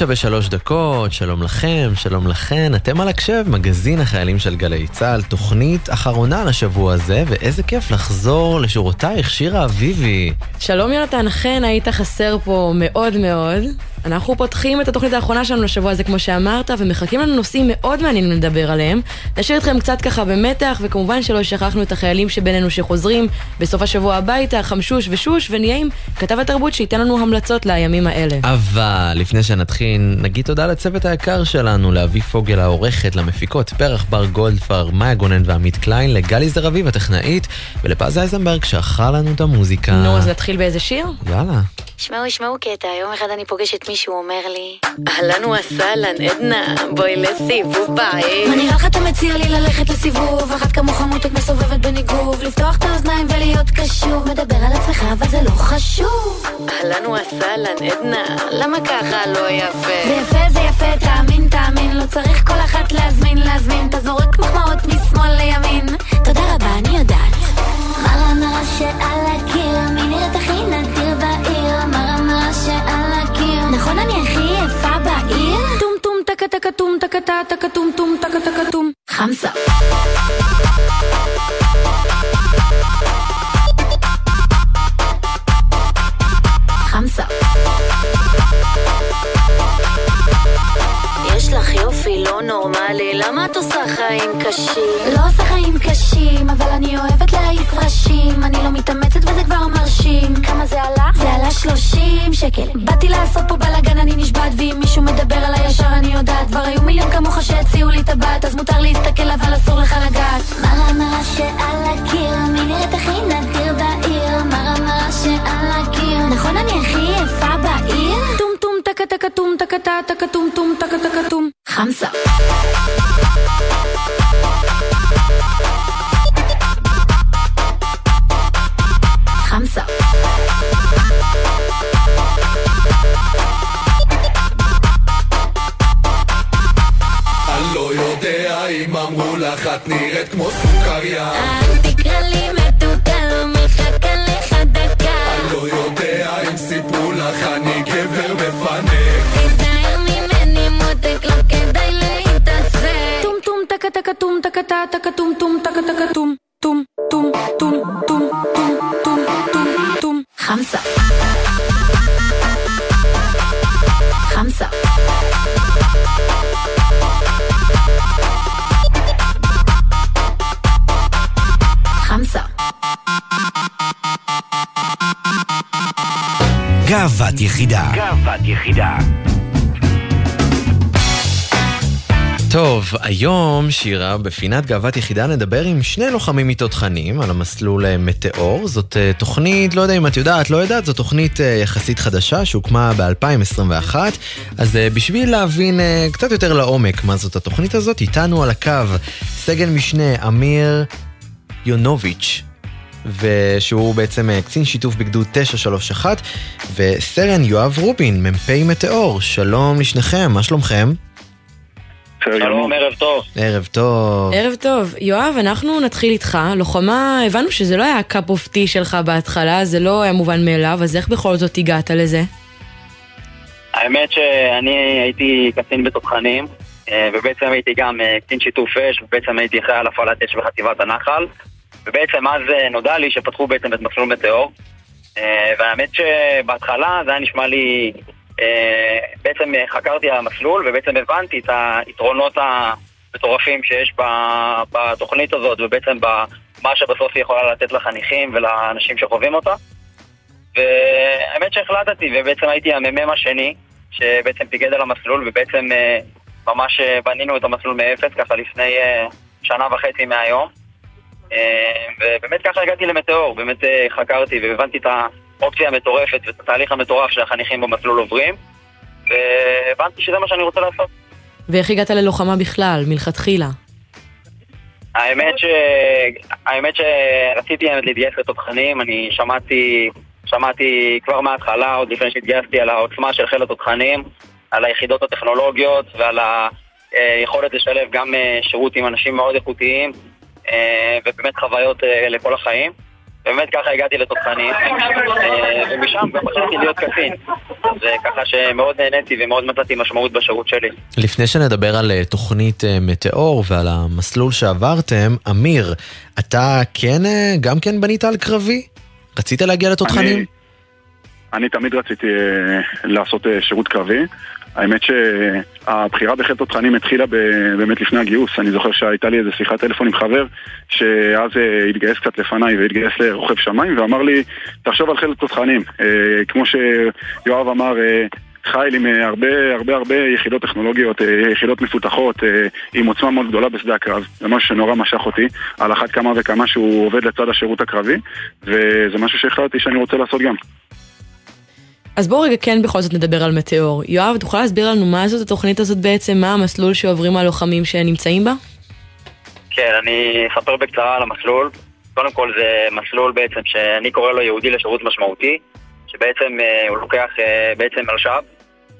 תשע ושלוש דקות, שלום לכם, שלום לכן, אתם על הקשב, מגזין החיילים של גלי צה"ל, תוכנית אחרונה לשבוע הזה, ואיזה כיף לחזור לשורותייך, שירה אביבי. שלום יונתן, אכן היית חסר פה מאוד מאוד. אנחנו פותחים את התוכנית האחרונה שלנו לשבוע הזה, כמו שאמרת, ומחכים לנו נושאים מאוד מעניינים לדבר עליהם. נשאיר אתכם קצת ככה במתח, וכמובן שלא שכחנו את החיילים שבינינו שחוזרים בסוף השבוע הביתה, חמשוש ושוש, ונהיה עם כתב התרבות שייתן לנו המלצות לימים האלה. אבל לפני שנתחיל, נגיד תודה לצוות היקר שלנו, לאבי פוגל העורכת, למפיקות פרח בר גולדפר, מאיה גונן ועמית קליין, לגלי זר אביב הטכנאית, ולפז אייזנברג שערכה לנו את המוזיקה. נו, אז נתחיל באיזה שיר? יאללה. שמעו, ישמעו קטע, יום אחד אני פוגשת מישהו אומר לי. אהלן וסהלן, עדנה, בואי לסיבוב בית מה נראה לך אתה מציע לי ללכת לסיבוב? אחת כמוך מותק מסובבת בניגוב. לפתוח את האוזניים ולהיות קשור מדבר על עצמך אבל זה לא חשוב. אהלן וסהלן, עדנה, למה ככה לא יפה? זה יפה, זה יפה, תאמין, תאמין. לא צריך כל אחת להזמין, להזמין. אתה זורק מחמאות משמאל לימין. תודה רבה, אני יודעת. מראה מראה שעל הקיר מי נראית הכי נדיר בעיר? מראה מראה שעל נכון אני הכי יפה בעיר? טום טום טקה טקה טום טקה טקה טום טום טקה טקה טום חמסה יופי לא נורמלי, למה את עושה חיים קשים? לא עושה חיים קשים, אבל אני אוהבת להעיף ראשים. אני לא מתאמצת וזה כבר מרשים. כמה זה עלה? זה עלה 30 שקל. באתי לעשות פה בלאגן, אני נשבעת ואם מישהו מדבר עליי ישר אני יודעת. כבר היו מיליון כמוך שהציעו לי טבעת אז מותר להסתכל אבל אסור לך לגעת. מראה מראה שעל הקיר מי נראית הכי נדיר בעיר. מראה מראה שעל הקיר. נכון אני הכי יפה בעיר? טום טום טקה טקה טום טקה טקה טום טום טקה טקה טום חמסה חמסה אני לא יודע אם אמרו לך את נראית כמו סוכריה יחידה. גאוות יחידה. טוב, היום, שירה, בפינת גאוות יחידה נדבר עם שני לוחמים מתותחנים על המסלול אה, מטאור. זאת אה, תוכנית, לא יודע אם את יודעת, לא יודעת, זו תוכנית אה, יחסית חדשה שהוקמה ב-2021. אז בשביל להבין קצת יותר לעומק מה זאת התוכנית הזאת, איתנו על הקו סגן משנה אמיר יונוביץ'. ושהוא בעצם אה, קצין שיתוף בגדוד 931, וסרן יואב רובין, מ"פ מטאור. שלום לשניכם, מה שלומכם? שלום, ערב טוב. ערב טוב. ערב טוב. יואב, אנחנו נתחיל איתך. לוחמה, הבנו שזה לא היה cup of tea שלך בהתחלה, זה לא היה מובן מאליו, אז איך בכל זאת הגעת לזה? האמת שאני הייתי קצין בתותחנים, אה, ובעצם הייתי גם אה, קצין שיתוף אש, ובעצם הייתי אחראי על הפעלת אש בחטיבת הנחל, ובעצם אז אה, נודע לי שפתחו בעצם את מסלול מטאור, אה, והאמת שבהתחלה זה היה נשמע לי, אה, בעצם חקרתי על המסלול, ובעצם הבנתי את היתרונות המטורפים שיש בתוכנית הזאת, ובעצם במה שבסוף היא יכולה לתת לחניכים ולאנשים שחווים אותה. והאמת שהחלטתי, ובעצם הייתי המ"מ השני, שבעצם פיגד על המסלול, ובעצם ממש בנינו את המסלול מאפס, ככה לפני שנה וחצי מהיום. אה, ובאמת ככה הגעתי למטאור, באמת אה, חקרתי והבנתי את האופציה המטורפת ואת התהליך המטורף שהחניכים במסלול עוברים, והבנתי שזה מה שאני רוצה לעשות. ואיך הגעת ללוחמה בכלל, מלכתחילה? האמת ש... האמת שרציתי להתגייס לתותחנים, אני שמעתי, שמעתי כבר מההתחלה, עוד לפני שהתגייסתי, על העוצמה של חיל התותחנים, על היחידות הטכנולוגיות ועל היכולת לשלב גם אה, שירות עם אנשים מאוד איכותיים, אה, ובאמת חוויות אה, לכל החיים. ובאמת ככה הגעתי לתותחנים, אה, ומשם גם בחרתי להיות קצין. זה ככה שמאוד נהניתי ומאוד מצאתי משמעות בשירות שלי. לפני שנדבר על אה, תוכנית אה, מטאור ועל המסלול שעברתם, אמיר, אתה כן, אה, גם כן בנית על קרבי? רצית להגיע לתותחנים? אני, אני תמיד רציתי אה, לעשות אה, שירות קרבי. האמת שהבחירה בחיל תותחנים התחילה באמת לפני הגיוס. אני זוכר שהייתה לי איזה שיחת טלפון עם חבר, שאז אה, התגייס קצת לפניי והתגייס לרוכב שמיים, ואמר לי, תחשוב על חיל תותחנים. אה, כמו שיואב אמר, אה, חיל עם הרבה הרבה הרבה יחידות טכנולוגיות, יחידות מפותחות, עם עוצמה מאוד גדולה בשדה הקרב. זה משהו שנורא משך אותי, על אחת כמה וכמה שהוא עובד לצד השירות הקרבי, וזה משהו שהחלטתי שאני רוצה לעשות גם. אז בואו רגע כן בכל זאת נדבר על מטאור. יואב, תוכל להסביר לנו מה זאת התוכנית הזאת בעצם, מה המסלול שעוברים הלוחמים שנמצאים בה? כן, אני אספר בקצרה על המסלול. קודם כל זה מסלול בעצם שאני קורא לו יהודי לשירות משמעותי, שבעצם אה, הוא לוקח אה, בעצם מלש"ב,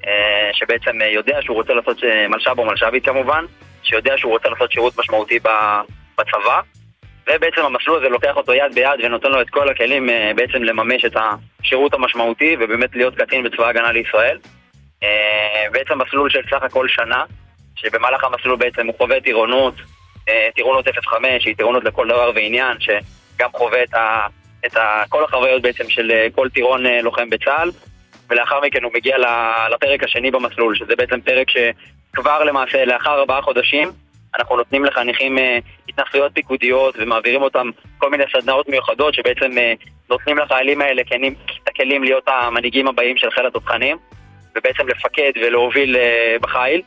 אה, שבעצם יודע שהוא רוצה לעשות, מלש"ב או מלש"בית כמובן, שיודע שהוא רוצה לעשות שירות משמעותי בצבא, ובעצם המסלול הזה לוקח אותו יד ביד ונותן לו את כל הכלים אה, בעצם לממש את השירות המשמעותי ובאמת להיות קצין בצבא ההגנה לישראל. אה, בעצם מסלול של סך הכל שנה, שבמהלך המסלול בעצם הוא חווה טירונות, אה, טירונות 05, שהיא טירונות לכל דבר ועניין, שגם חווה את, ה, את ה, כל החוויות בעצם של כל טירון לוחם בצה"ל, ולאחר מכן הוא מגיע לפרק השני במסלול, שזה בעצם פרק שכבר למעשה לאחר ארבעה חודשים אנחנו נותנים לחניכים אה, התנסויות פיקודיות ומעבירים אותם כל מיני סדנאות מיוחדות שבעצם אה, נותנים לחיילים האלה את הכלים להיות המנהיגים הבאים של חיל התותחנים ובעצם לפקד ולהוביל אה, בחיל.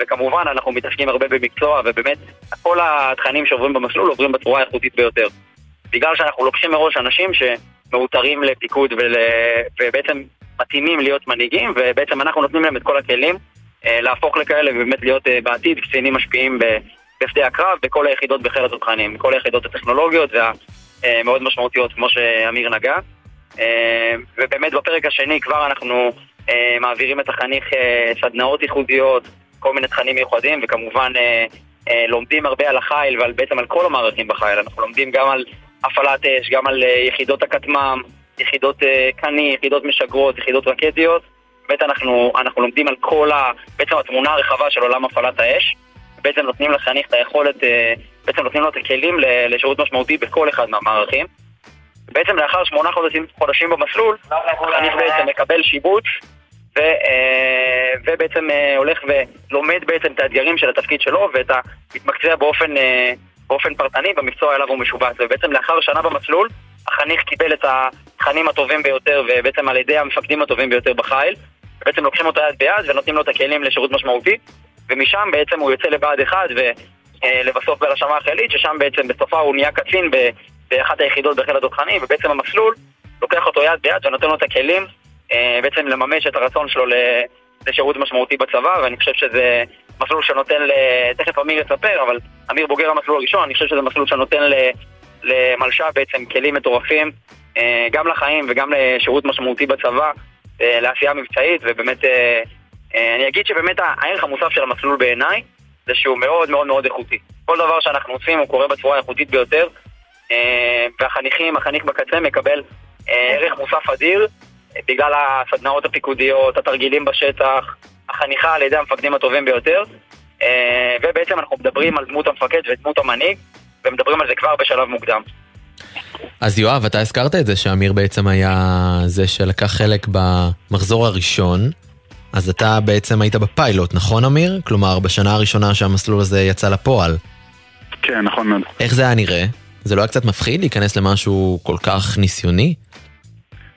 וכמובן אנחנו מתעסקים הרבה במקצוע ובאמת כל התכנים שעוברים במסלול עוברים בצורה האיכותית ביותר. בגלל שאנחנו לוקחים מראש אנשים שמאותרים לפיקוד ול... ובעצם מתאימים להיות מנהיגים ובעצם אנחנו נותנים להם את כל הכלים להפוך לכאלה ובאמת להיות אה, בעתיד קצינים משפיעים בשדה הקרב בכל היחידות בחיל התותחנים, בכל היחידות הטכנולוגיות והמאוד משמעותיות כמו שאמיר נגע. אה, ובאמת בפרק השני כבר אנחנו אה, מעבירים את החניך אה, סדנאות ייחודיות, כל מיני תכנים מיוחדים וכמובן אה, אה, לומדים הרבה על החיל ועל בעצם על כל המערכים בחיל, אנחנו לומדים גם על הפעלת אש, גם על אה, יחידות הכטמ"ם, יחידות אה, קני, יחידות משגרות, יחידות רקטיות באמת אנחנו, אנחנו לומדים על כל ה... בעצם התמונה הרחבה של עולם הפעלת האש. בעצם נותנים לחניך את היכולת, אה, בעצם נותנים לו את הכלים לשירות משמעותי בכל אחד מהמערכים. בעצם לאחר שמונה חודשים, חודשים במסלול, החניך בעצם מקבל שיבוץ ו, אה, ובעצם אה, הולך ולומד בעצם את האתגרים של התפקיד שלו ואת ה... מתמקצע באופן, באופן פרטני במקצוע אליו הוא משובץ. ובעצם לאחר שנה במסלול, החניך קיבל את התכנים הטובים ביותר ובעצם על ידי המפקדים הטובים ביותר בחיל. בעצם לוקחים אותו יד ביד ונותנים לו את הכלים לשירות משמעותי ומשם בעצם הוא יוצא לבה"ד 1 ולבסוף בלשמה החילית ששם בעצם בסופה הוא נהיה קצין באחת היחידות בחיל התותחנים ובעצם המסלול לוקח אותו יד ביד ונותן לו את הכלים אה, בעצם לממש את הרצון שלו לשירות משמעותי בצבא ואני חושב שזה מסלול שנותן, ל... תכף אמיר יספר אבל אמיר בוגר המסלול הראשון אני חושב שזה מסלול שנותן ל... למלשה בעצם כלים מטורפים אה, גם לחיים וגם לשירות משמעותי בצבא. אה, לעשייה מבצעית, ובאמת, אה, אה, אני אגיד שבאמת הערך המוסף של המסלול בעיניי זה שהוא מאוד מאוד מאוד איכותי. כל דבר שאנחנו עושים הוא קורה בצורה האיכותית ביותר, אה, והחניכים, החניך בקצה מקבל אה, ערך מוסף אדיר, אה, בגלל הסדנאות הפיקודיות, התרגילים בשטח, החניכה על ידי המפקדים הטובים ביותר, אה, ובעצם אנחנו מדברים על דמות המפקד ודמות המנהיג, ומדברים על זה כבר בשלב מוקדם. אז יואב, אתה הזכרת את זה שאמיר בעצם היה זה שלקח חלק במחזור הראשון, אז אתה בעצם היית בפיילוט, נכון אמיר? כלומר, בשנה הראשונה שהמסלול הזה יצא לפועל. כן, נכון מאוד. איך זה היה נראה? זה לא היה קצת מפחיד להיכנס למשהו כל כך ניסיוני?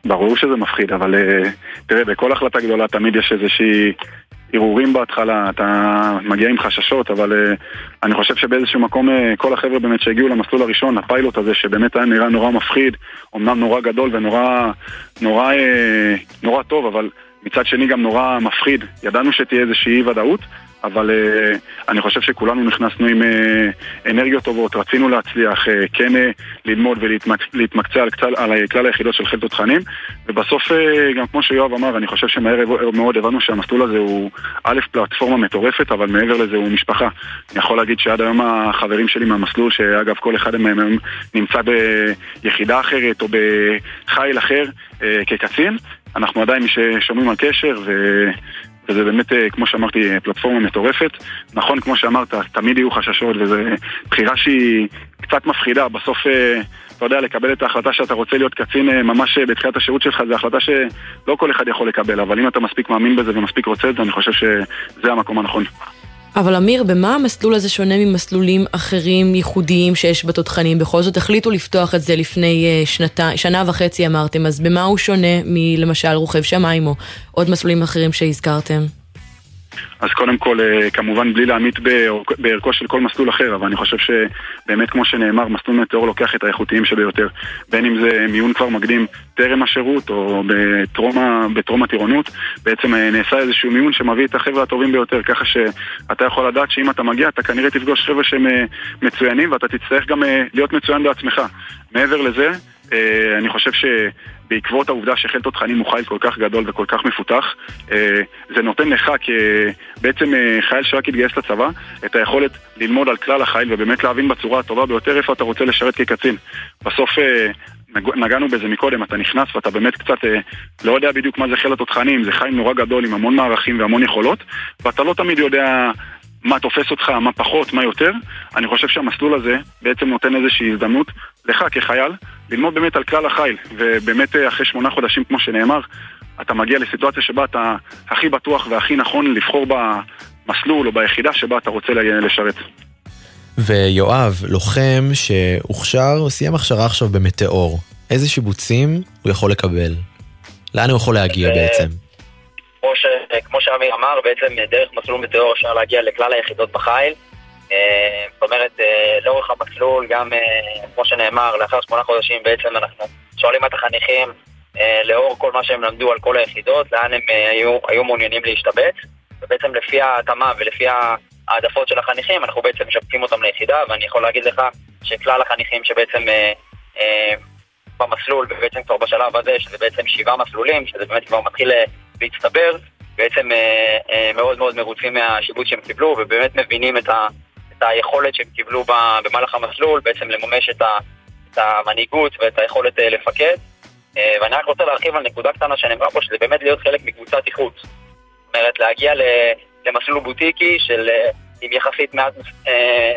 ברור שזה מפחיד, אבל אה, תראה, בכל החלטה גדולה תמיד יש איזושהי הרהורים בהתחלה, אתה מגיע עם חששות, אבל אה, אני חושב שבאיזשהו מקום אה, כל החבר'ה באמת שהגיעו למסלול הראשון, הפיילוט הזה, שבאמת היה נראה נורא מפחיד, אמנם נורא גדול ונורא נורא, אה, נורא טוב, אבל מצד שני גם נורא מפחיד. ידענו שתהיה איזושהי אי ודאות, אבל uh, אני חושב שכולנו נכנסנו עם uh, אנרגיות טובות, רצינו להצליח, uh, כן uh, ללמוד ולהתמקצע על, קצל, על כלל היחידות של חיל תותחנים ובסוף, uh, גם כמו שיואב אמר, אני חושב שמהר מאוד הבנו שהמסלול הזה הוא א', פלטפורמה מטורפת, אבל מעבר לזה הוא משפחה. אני יכול להגיד שעד היום החברים שלי מהמסלול, שאגב כל אחד מהם נמצא ביחידה אחרת או בחיל אחר uh, כקצין, אנחנו עדיין שומרים על קשר. וזה באמת, אה, כמו שאמרתי, פלטפורמה מטורפת. נכון, כמו שאמרת, תמיד יהיו חששות, וזו בחירה שהיא קצת מפחידה. בסוף, אה, אתה יודע, לקבל את ההחלטה שאתה רוצה להיות קצין אה, ממש בתחילת השירות שלך, זו החלטה שלא כל אחד יכול לקבל, אבל אם אתה מספיק מאמין בזה ומספיק רוצה את זה, אני חושב שזה המקום הנכון. אבל אמיר, במה המסלול הזה שונה ממסלולים אחרים ייחודיים שיש בתותחנים? בכל זאת החליטו לפתוח את זה לפני שנתה, שנה וחצי אמרתם, אז במה הוא שונה מלמשל רוכב שמיים או עוד מסלולים אחרים שהזכרתם? אז קודם כל, אה, כמובן בלי להמעיט בערכו של כל מסלול אחר, אבל אני חושב שבאמת כמו שנאמר, מסלול מטאור לוקח את האיכותיים שביותר. בין אם זה מיון כבר מקדים טרם השירות או בטרום הטירונות, בעצם אה, נעשה איזשהו מיון שמביא את החבר'ה הטובים ביותר, ככה שאתה יכול לדעת שאם אתה מגיע, אתה כנראה תפגוש חבר'ה שהם אה, מצוינים ואתה תצטרך גם להיות מצוין בעצמך. מעבר לזה, אני חושב ש... בעקבות העובדה שחיל תותחנים הוא חיל כל כך גדול וכל כך מפותח, אה, זה נותן לך כבעצם אה, חייל שרק התגייס לצבא, את היכולת ללמוד על כלל החיל ובאמת להבין בצורה הטובה ביותר איפה אתה רוצה לשרת כקצין. בסוף אה, נגענו בזה מקודם, אתה נכנס ואתה באמת קצת לא יודע בדיוק מה זה חיל התותחנים, זה חיל נורא גדול עם המון מערכים והמון יכולות, ואתה לא תמיד יודע מה תופס אותך, מה פחות, מה יותר. אני חושב שהמסלול הזה בעצם נותן איזושהי הזדמנות לך כחייל ללמוד באמת על כלל החיל, ובאמת אה, אחרי שמונה חודשים, כמו שנאמר, אתה מגיע לסיטואציה שבה אתה הכי בטוח והכי נכון לבחור במסלול או ביחידה שבה אתה רוצה לשרת. ויואב, לוחם שהוכשר, סיים הכשרה עכשיו במטאור, איזה שיבוצים הוא יכול לקבל? לאן הוא יכול להגיע בעצם? כמו, ש, כמו שאמיר אמר, בעצם דרך מסלול מטאור אפשר להגיע לכלל היחידות בחיל. אה, זאת אומרת, אה, לאורך המסלול, גם אה, כמו שנאמר, לאחר שמונה חודשים בעצם אנחנו שואלים את החניכים לאור כל מה שהם למדו על כל היחידות, לאן הם היו, היו מעוניינים להשתבץ, ובעצם לפי ההתאמה ולפי העדפות של החניכים, אנחנו בעצם משבצים אותם ליחידה, ואני יכול להגיד לך שכלל החניכים שבעצם במסלול, ובעצם כבר בשלב הזה, שזה בעצם שבעה מסלולים, שזה באמת כבר מתחיל להצטבר, בעצם מאוד מאוד מרוצים מהשיבוץ שהם קיבלו, ובאמת מבינים את ה... את היכולת שהם קיבלו במהלך המסלול, בעצם לממש את, ה, את המנהיגות ואת היכולת אה, לפקד. אה, ואני רק רוצה להרחיב על נקודה קטנה שנאמרה פה, שזה באמת להיות חלק מקבוצת איכות. זאת אומרת, להגיע למסלול בוטיקי של אה, עם יחסית מעט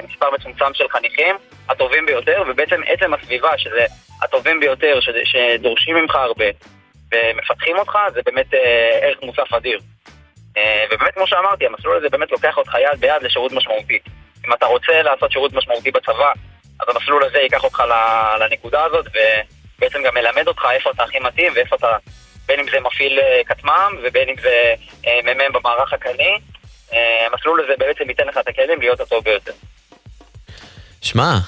מספר מצומצם של חניכים, הטובים ביותר, ובעצם עצם הסביבה, שזה הטובים ביותר, שדורשים ממך הרבה, ומפתחים אותך, זה באמת ערך מוסף אדיר. ובאמת, כמו שאמרתי, המסלול הזה באמת לוקח אותך יד ביד לשירות משמעותי. אם אתה רוצה לעשות שירות משמעותי בצבא, אז המסלול הזה ייקח אותך לנקודה הזאת, ובעצם גם מלמד אותך איפה אתה הכי מתאים ואיפה אתה, בין אם זה מפעיל אה, כטמ"ם ובין אם זה אה, מ"מ במערך הקני. אה, המסלול הזה בעצם ייתן לך את הכלים להיות הטוב ביותר. שמע,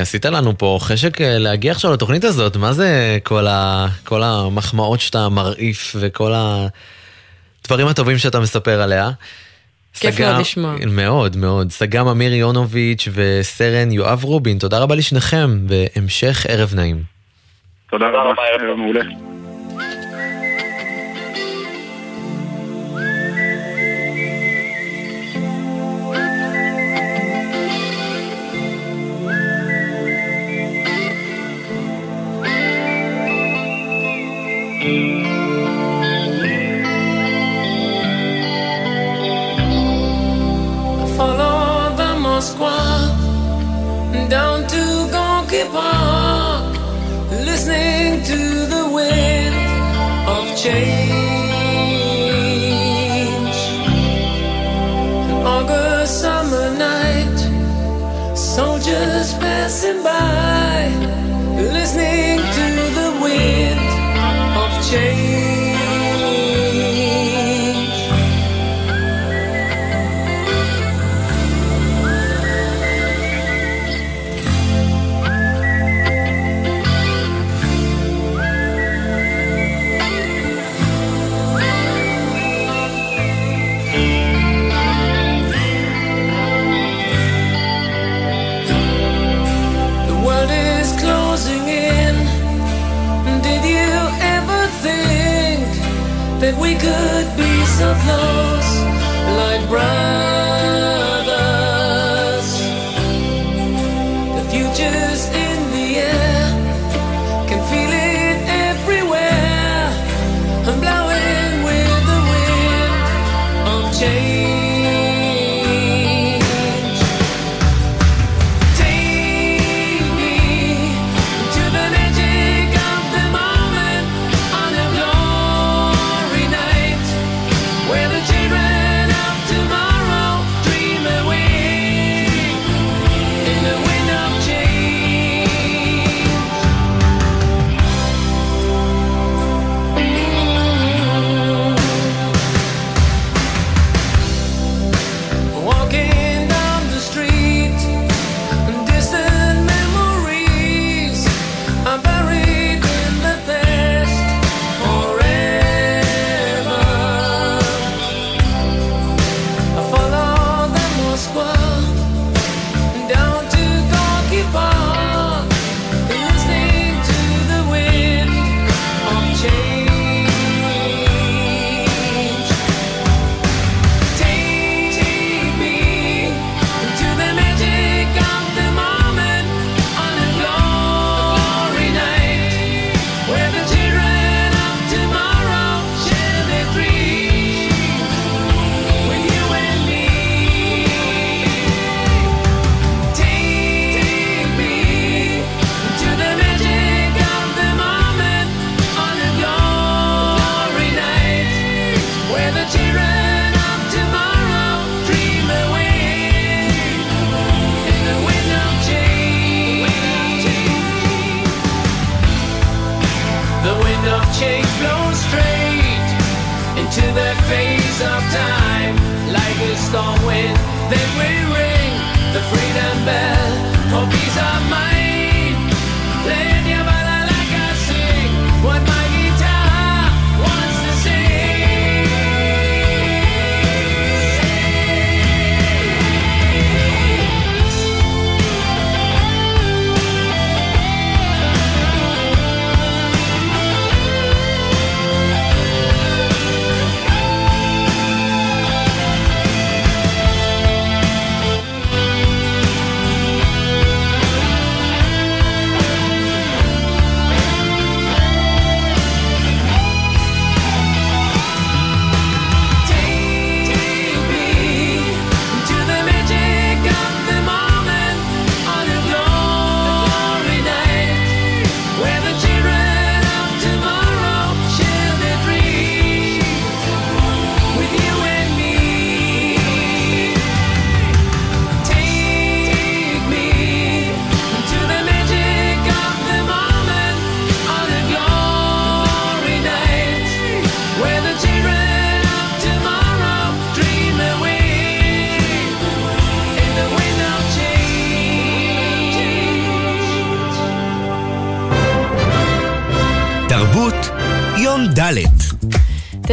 עשית לנו פה חשק להגיע עכשיו לתוכנית הזאת, מה זה כל, ה... כל המחמאות שאתה מרעיף וכל הדברים הטובים שאתה מספר עליה? כיף מאוד לשמוע. מאוד מאוד. סג"ם אמיר יונוביץ' וסרן יואב רובין, תודה רבה לשניכם, והמשך ערב נעים. תודה רבה, ערב מעולה. An August summer night, soldiers passing by. slow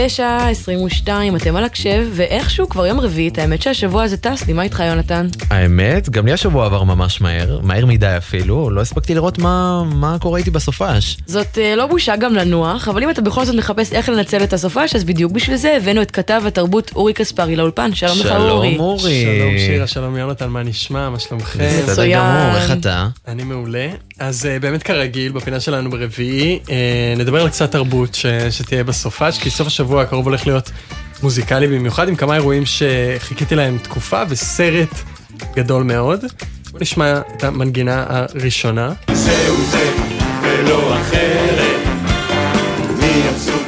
תשע, עשרים ושתיים, אתם על הקשב, ואיכשהו כבר יום רביעי, את האמת שהשבוע הזה טס לי, מה איתך יונתן? האמת, גם לי השבוע עבר ממש מהר, מהר מדי אפילו, לא הספקתי לראות מה, מה קורה איתי בסופש. זאת אה, לא בושה גם לנוח, אבל אם אתה בכל זאת מחפש איך לנצל את הסופש, אז בדיוק בשביל זה הבאנו את כתב התרבות אורי קספרי לאולפן, שלום לך אורי. שלום אורי. שלום שירה, שלום יונתן, מה נשמע? מה שלומכם? בסדר מצוין. גמור, איך אתה? אני מעולה. אז uh, באמת כרגיל, בפינה שלנו ברביעי, uh, נדבר על קצת תרבות ש... שתהיה בסופש, כי סוף השבוע הקרוב הולך להיות מוזיקלי במיוחד, עם כמה אירועים שחיכיתי להם תקופה, וסרט גדול מאוד. בוא נשמע את המנגינה הראשונה. זהו זה ולא אחרת.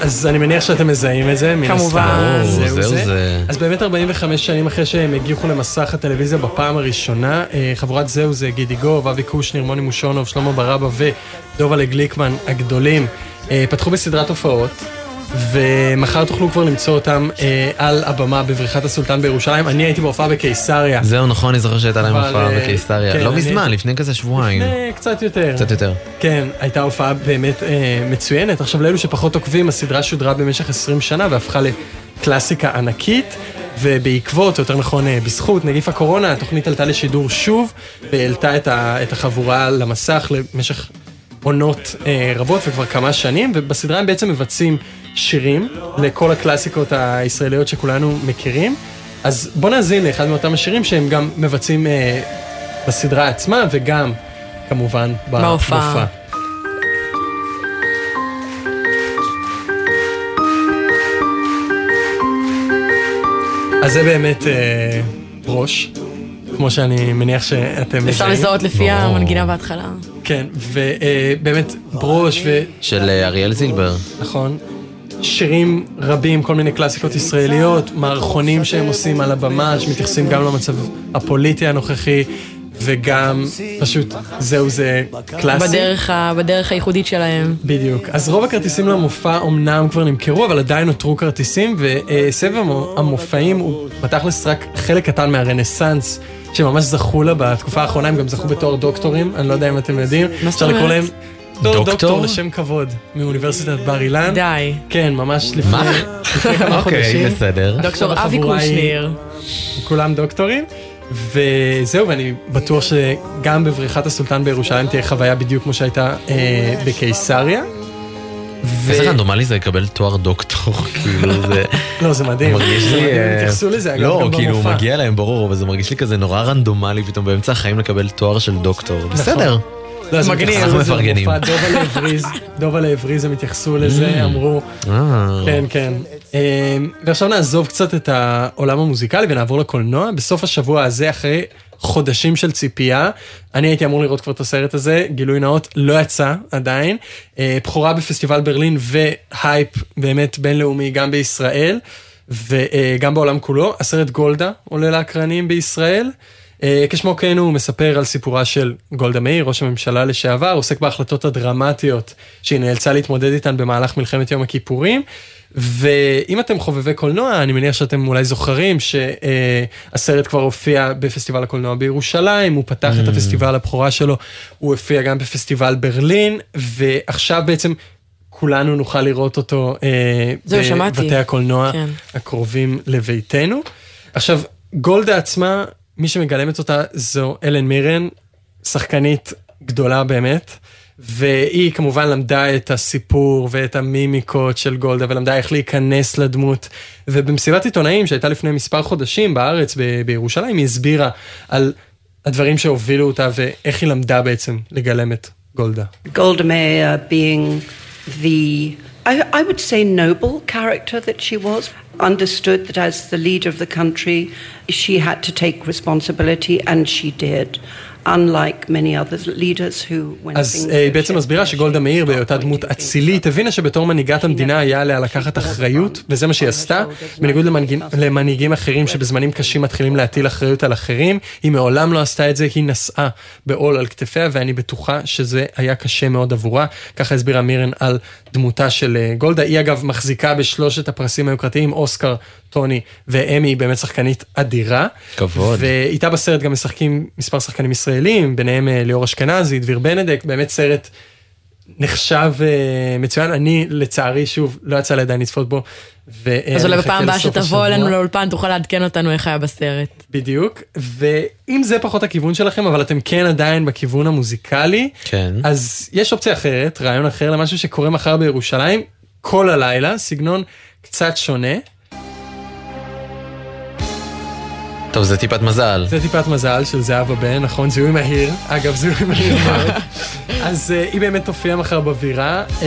אז אני מניח שאתם מזהים את זה, מן כמובן. הסתם. ברור, זהו זה. אז באמת 45 שנים אחרי שהם הגיחו למסך הטלוויזיה בפעם הראשונה, אה, חבורת זהו זה גידי גוב, אבי קושניר, מוני מושונוב, שלמה ברבא ודובלה גליקמן הגדולים, אה, פתחו בסדרת הופעות. ומחר תוכלו כבר למצוא אותם אה, על הבמה בבריכת הסולטן בירושלים. אני הייתי בהופעה בקיסריה. זהו, נכון, אני זוכר שהייתה להם הופעה אה, בקיסריה. כן, לא אני- מזמן, לפני כזה שבועיים. לפני קצת יותר. קצת יותר. כן, הייתה הופעה באמת אה, מצוינת. עכשיו, לאלו שפחות עוקבים, הסדרה שודרה במשך 20 שנה והפכה לקלאסיקה ענקית. ובעקבות, או יותר נכון, אה, בזכות נגיף הקורונה, התוכנית עלתה לשידור שוב, והעלתה את, ה, את החבורה למסך למשך עונות אה, רבות וכבר כמה שנים, ובסדרה הם בעצם מבצעים שירים לכל הקלאסיקות הישראליות שכולנו מכירים. אז בוא נאזין לאחד מאותם השירים שהם גם מבצעים אה, בסדרה עצמה וגם כמובן בהופעה. במופע. אז זה באמת אה, ראש, כמו שאני מניח שאתם מזהים. אפשר לזהות לפי המנגינה בהתחלה. כן, ובאמת ברוש, ו... של אה, אריאל זילבר. נכון. שירים רבים, כל מיני קלאסיקות ישראליות, מערכונים שהם עושים על הבמה, שמתייחסים גם למצב הפוליטי הנוכחי, וגם פשוט זהו זה קלאסי. בדרך, ה, בדרך הייחודית שלהם. בדיוק. אז רוב הכרטיסים למופע אומנם כבר נמכרו, אבל עדיין נותרו כרטיסים, וסבב המופעים הוא בתכלס רק חלק קטן מהרנסאנס. שממש זכו לה בתקופה האחרונה, הם גם זכו בתואר דוקטורים, אני לא יודע אם אתם יודעים. מה זאת אומרת? דוקטור? דוקטור לשם כבוד, מאוניברסיטת בר אילן. די. כן, ממש לפני מה? לפני כמה אוקיי, חודשים. בסדר. דוקטור אבי קושניר. כולם דוקטורים. וזהו, ואני בטוח שגם בבריכת הסולטן בירושלים תהיה חוויה בדיוק כמו שהייתה אה, בקיסריה. ו- איזה רנדומלי זה לקבל תואר דוקטור, כאילו זה... לא, זה מדהים. מרגיש לי... הם אה, התייחסו לזה, אגב, לא, גם כאילו, במופע. מגיע להם, ברור, אבל זה מרגיש לי כזה נורא רנדומלי פתאום באמצע החיים לקבל תואר של דוקטור. בסדר. לא, אז הם מגניב. אנחנו מפרגנים. במופע, דובה לעבריז, דובה לעבריז הם התייחסו לזה, אמרו, אה. כן, כן. אמ, ועכשיו נעזוב קצת את העולם המוזיקלי ונעבור לקולנוע. בסוף השבוע הזה, אחרי חודשים של ציפייה, אני הייתי אמור לראות כבר את הסרט הזה, גילוי נאות, לא יצא עדיין. אה, בכורה בפסטיבל ברלין והייפ באמת בינלאומי גם בישראל. וגם בעולם כולו, הסרט גולדה עולה לאקרנים בישראל. אה, כשמו כן הוא מספר על סיפורה של גולדה מאיר, ראש הממשלה לשעבר, עוסק בהחלטות הדרמטיות שהיא נאלצה להתמודד איתן במהלך מלחמת יום הכיפורים. ואם אתם חובבי קולנוע, אני מניח שאתם אולי זוכרים שהסרט כבר הופיע בפסטיבל הקולנוע בירושלים, הוא פתח את הפסטיבל הבכורה שלו, הוא הופיע גם בפסטיבל ברלין, ועכשיו בעצם כולנו נוכל לראות אותו אה, זהו, שמעתי. בבתי הקולנוע כן. הקרובים לביתנו. עכשיו, גולדה עצמה, מי שמגלמת אותה זו אלן מירן, שחקנית גדולה באמת, והיא כמובן למדה את הסיפור ואת המימיקות של גולדה, ולמדה איך להיכנס לדמות. ובמסיבת עיתונאים שהייתה לפני מספר חודשים בארץ, ב- בירושלים, היא הסבירה על הדברים שהובילו אותה ואיך היא למדה בעצם לגלם את גולדה. Golda Meir being the, I, I would say, noble character that she was, understood that as the leader of the country, she had to take responsibility, and she did. Unlike many other leaders who, when אז אה, היא בעצם מסבירה שגולדה מאיר בהיותה דמות אצילית הבינה שבתור מנהיגת המדינה היה עליה לקחת אחריות וזה מה שהיא עשתה. בניגוד למנהיג- למנהיגים אחרים שבזמנים קשים מתחילים להטיל אחריות על אחרים היא מעולם לא עשתה את זה היא נשאה בעול על כתפיה ואני בטוחה שזה היה קשה מאוד עבורה. ככה הסבירה מירן על דמותה של אה, גולדה. היא אגב מחזיקה בשלושת הפרסים היוקרתיים אוסקר טוני ואמי היא באמת שחקנית אדירה. כבוד. ואיתה בסרט גם משחקים מספר שחקנים ישראלים, ביניהם אה, ליאור אשכנזי, דביר בנדק, באמת סרט נחשב אה, מצוין. אני לצערי שוב לא יצא לי עדיין לצפות בו. ואני אז אולי בפעם הבאה שתבוא. אלינו לאולפן תוכל לעדכן אותנו איך היה בסרט. בדיוק, ואם זה פחות הכיוון שלכם, אבל אתם כן עדיין בכיוון המוזיקלי, כן. אז יש אופציה אחרת, רעיון אחר למשהו שקורה מחר בירושלים, כל הלילה, סגנון קצת שונה. טוב, זה טיפת מזל. זה טיפת מזל של זהבה בן, נכון? זיהוי מהיר. אגב, זיהוי מהיר מאוד. אז uh, היא באמת תופיע מחר בבירה, uh,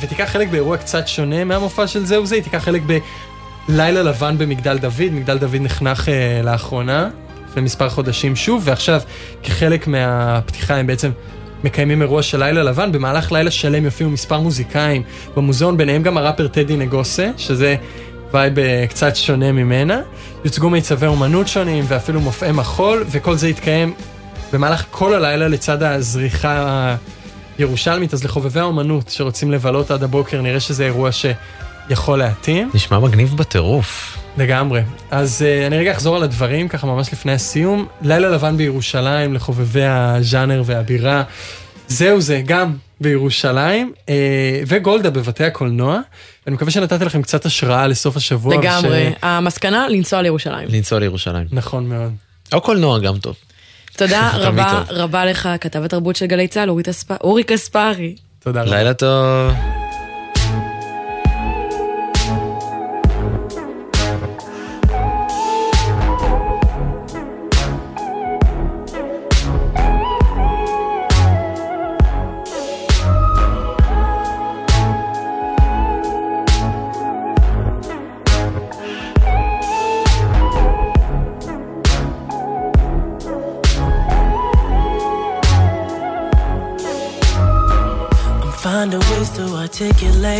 ותיקח חלק באירוע קצת שונה מהמופע של זהו זה, היא תיקח חלק בלילה לבן במגדל דוד. מגדל דוד נחנך אה, לאחרונה, לפני מספר חודשים שוב, ועכשיו כחלק מהפתיחה הם בעצם מקיימים אירוע של לילה לבן. במהלך לילה שלם יופיעו מספר מוזיקאים במוזיאון, ביניהם גם הראפר טדי נגוסה, שזה vibe אה, קצת שונה ממנה. יוצגו מיצבי אומנות שונים ואפילו מופעי מחול, וכל זה יתקיים במהלך כל הלילה לצד הזריחה הירושלמית. אז לחובבי האומנות שרוצים לבלות עד הבוקר, נראה שזה אירוע שיכול להתאים. נשמע מגניב בטירוף. לגמרי. אז uh, אני רגע אחזור על הדברים, ככה ממש לפני הסיום. לילה לבן בירושלים לחובבי הז'אנר והבירה. זהו זה, גם בירושלים, uh, וגולדה בבתי הקולנוע. אני מקווה שנתתי לכם קצת השראה לסוף השבוע. לגמרי. וש- המסקנה, לנסוע לירושלים. לנסוע לירושלים. נכון מאוד. או קולנוע גם טוב. תודה רבה טוב. רבה לך, כתב התרבות של גלי צה"ל, אורי כספרי. תודה רבה. לילה טוב.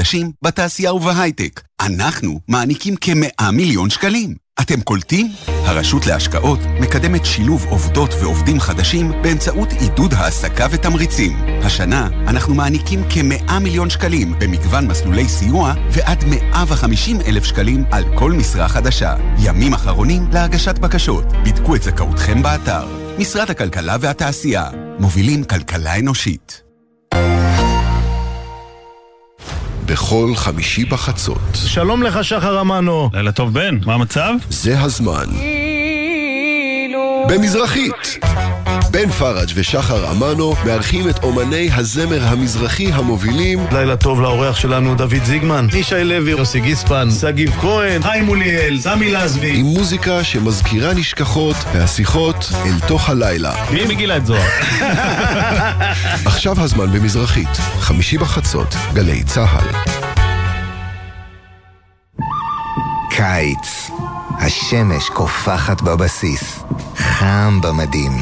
חדשים בתעשייה ובהייטק. אנחנו מעניקים כ-100 מיליון שקלים. אתם קולטים? הרשות להשקעות מקדמת שילוב עובדות ועובדים חדשים באמצעות עידוד העסקה ותמריצים. השנה אנחנו מעניקים כ-100 מיליון שקלים במגוון מסלולי סיוע ועד 150 אלף שקלים על כל משרה חדשה. ימים אחרונים להגשת בקשות. בדקו את זכאותכם באתר. משרד הכלכלה והתעשייה. מובילים כלכלה אנושית. בכל חמישי בחצות. שלום לך, שחר אמנו. לילה טוב, בן, מה המצב? זה הזמן. במזרחית. בן פראג' ושחר אמנו מארחים את אומני הזמר המזרחי המובילים לילה טוב לאורח שלנו דוד זיגמן, ישי לוי, יוסי גיספן, שגיב כהן, חיים מוליאל, סמי לזבי. עם מוזיקה שמזכירה נשכחות והשיחות אל תוך הלילה. מי מגילה את זוהר? עכשיו הזמן במזרחית, חמישי בחצות, גלי צה"ל. קיץ. השמש קופחת בבסיס, חם במדים,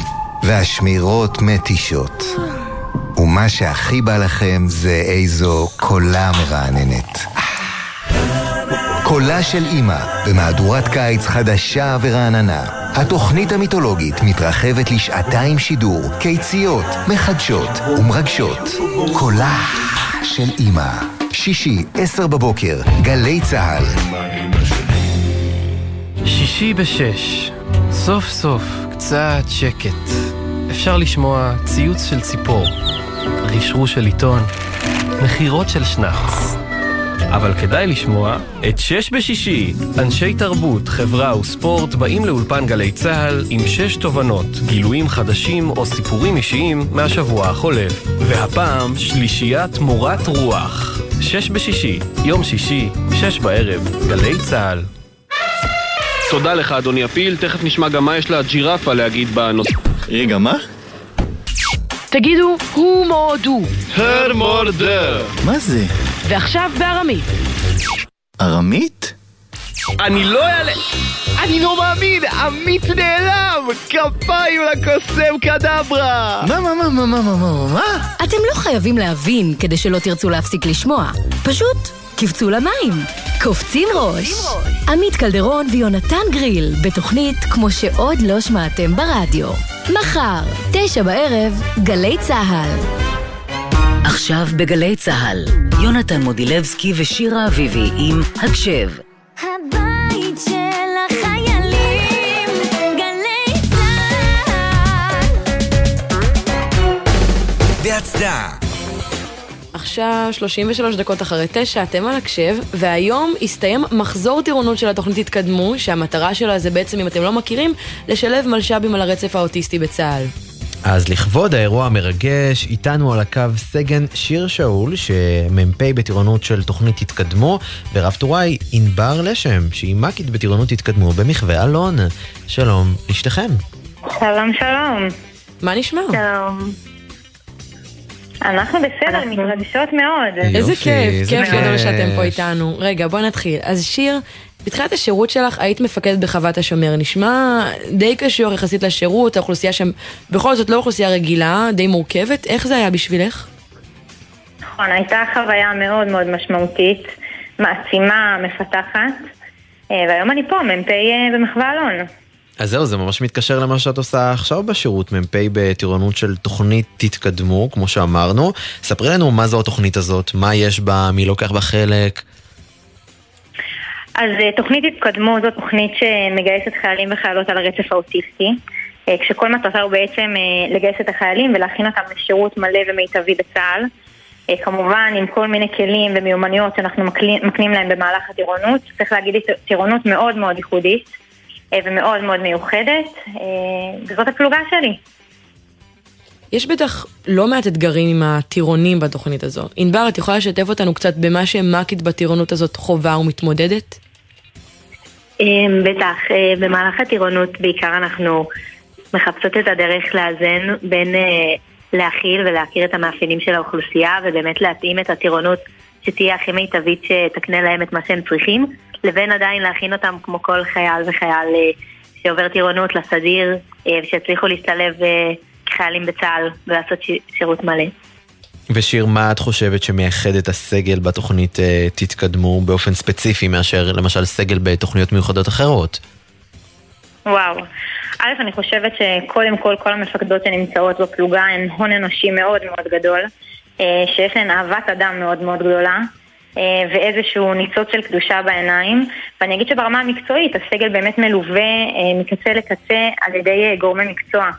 והשמירות מתישות. ומה שהכי בא לכם זה איזו קולה מרעננת. קולה של אימא, במהדורת קיץ חדשה ורעננה. התוכנית המיתולוגית מתרחבת לשעתיים שידור, קיציות, מחדשות ומרגשות. קולה של אימא. שישי, עשר בבוקר, גלי צה"ל. שישי בשש, סוף סוף קצת שקט. אפשר לשמוע ציוץ של ציפור, רשרוש של עיתון, מכירות של שנץ. אבל כדאי לשמוע את שש בשישי. אנשי תרבות, חברה וספורט באים לאולפן גלי צה"ל עם שש תובנות, גילויים חדשים או סיפורים אישיים מהשבוע החולף. והפעם שלישיית מורת רוח. שש בשישי, יום שישי, שש בערב, גלי צה"ל. תודה לך, אדוני הפיל, תכף נשמע גם מה יש לג'ירפה להגיד בנושא. רגע, מה? תגידו, הוא מורדו. הר מורדר. מה זה? ועכשיו בארמית. ארמית? אני לא אעלה... אני לא מאמין, עמית נעלם! כפיים לקוסם קדברה! מה, מה, מה, מה, מה, מה, מה, מה? אתם לא חייבים להבין כדי שלא תרצו להפסיק לשמוע. פשוט קפצו למים. קופצים ראש. עמית קלדרון ויונתן גריל, בתוכנית כמו שעוד לא שמעתם ברדיו. מחר, תשע בערב, גלי צה"ל. עכשיו בגלי צה"ל, יונתן מודילבסקי ושירה אביבי עם הקשב. הבית של החיילים, גלי צה"ל. בהצדעה. עכשיו 33 דקות אחרי תשע, אתם על הקשב, והיום הסתיים מחזור טירונות של התוכנית התקדמו, שהמטרה שלה זה בעצם, אם אתם לא מכירים, לשלב מלש"בים על הרצף האוטיסטי בצה"ל. אז לכבוד האירוע המרגש, איתנו על הקו סגן שיר שאול, שמ"פ בטירונות של תוכנית התקדמו, ורב טוראי ענבר לשם, שהיא מ"כית בטירונות התקדמו במחווה אלון. שלום לשתיכם. שלום, שלום. מה נשמע? שלום. אנחנו בסדר, מתרגשות מאוד. איזה כיף, כיף גדול. שאתם פה איתנו. רגע, בוא נתחיל. אז שיר, בתחילת השירות שלך היית מפקדת בחוות השומר. נשמע די קשור יחסית לשירות, האוכלוסייה שם בכל זאת לא אוכלוסייה רגילה, די מורכבת. איך זה היה בשבילך? נכון, הייתה חוויה מאוד מאוד משמעותית, מעצימה, מפתחת, אה, והיום אני פה, מ"פ אה, במחווה אלון. אז זהו, זה ממש מתקשר למה שאת עושה עכשיו בשירות, מ"פ בטירונות של תוכנית תתקדמו, כמו שאמרנו. ספרי לנו מה זו התוכנית הזאת, מה יש בה, מי לוקח בה חלק. אז אה, תוכנית התקדמו זו תוכנית שמגייסת חיילים וחיילות על הרצף האוטיסטי, אה, כשכל מטרתה הוא בעצם אה, לגייס את החיילים ולהכין אותם לשירות מלא ומיטבי בצה"ל. כמובן עם כל מיני כלים ומיומנויות שאנחנו מקנים להם במהלך הטירונות. צריך להגיד, טירונות מאוד מאוד ייחודית ומאוד מאוד מיוחדת, אה, וזאת הפלוגה שלי. יש בטח לא מעט אתגרים עם הטירונים בתוכנית הזאת. ענבר, את יכולה לשתף אותנו קצת במה שמ"כית בטירונות הזאת חווה ומתמודדת? אמ, בטח, אה, במהלך הטירונות בעיקר אנחנו מחפשות את הדרך לאזן בין אה, להכיל ולהכיר את המאפיינים של האוכלוסייה ובאמת להתאים את הטירונות שתהיה הכי מיטבית שתקנה להם את מה שהם צריכים, לבין עדיין להכין אותם כמו כל חייל וחייל אה, שעובר טירונות לסדיר אה, ושיצליחו להשתלב אה, כחיילים בצה"ל ולעשות שירות מלא. ושיר, מה את חושבת שמייחד את הסגל בתוכנית תתקדמו באופן ספציפי מאשר למשל סגל בתוכניות מיוחדות אחרות? וואו. א', אני חושבת שקודם כל, כל המפקדות שנמצאות בפלוגה הן הון אנושי מאוד מאוד גדול, שיש להן אהבת אדם מאוד מאוד גדולה, אה, ואיזשהו ניצוץ של קדושה בעיניים. ואני אגיד שברמה המקצועית, הסגל באמת מלווה אה, מקצה לקצה על ידי אה, גורמי מקצוע.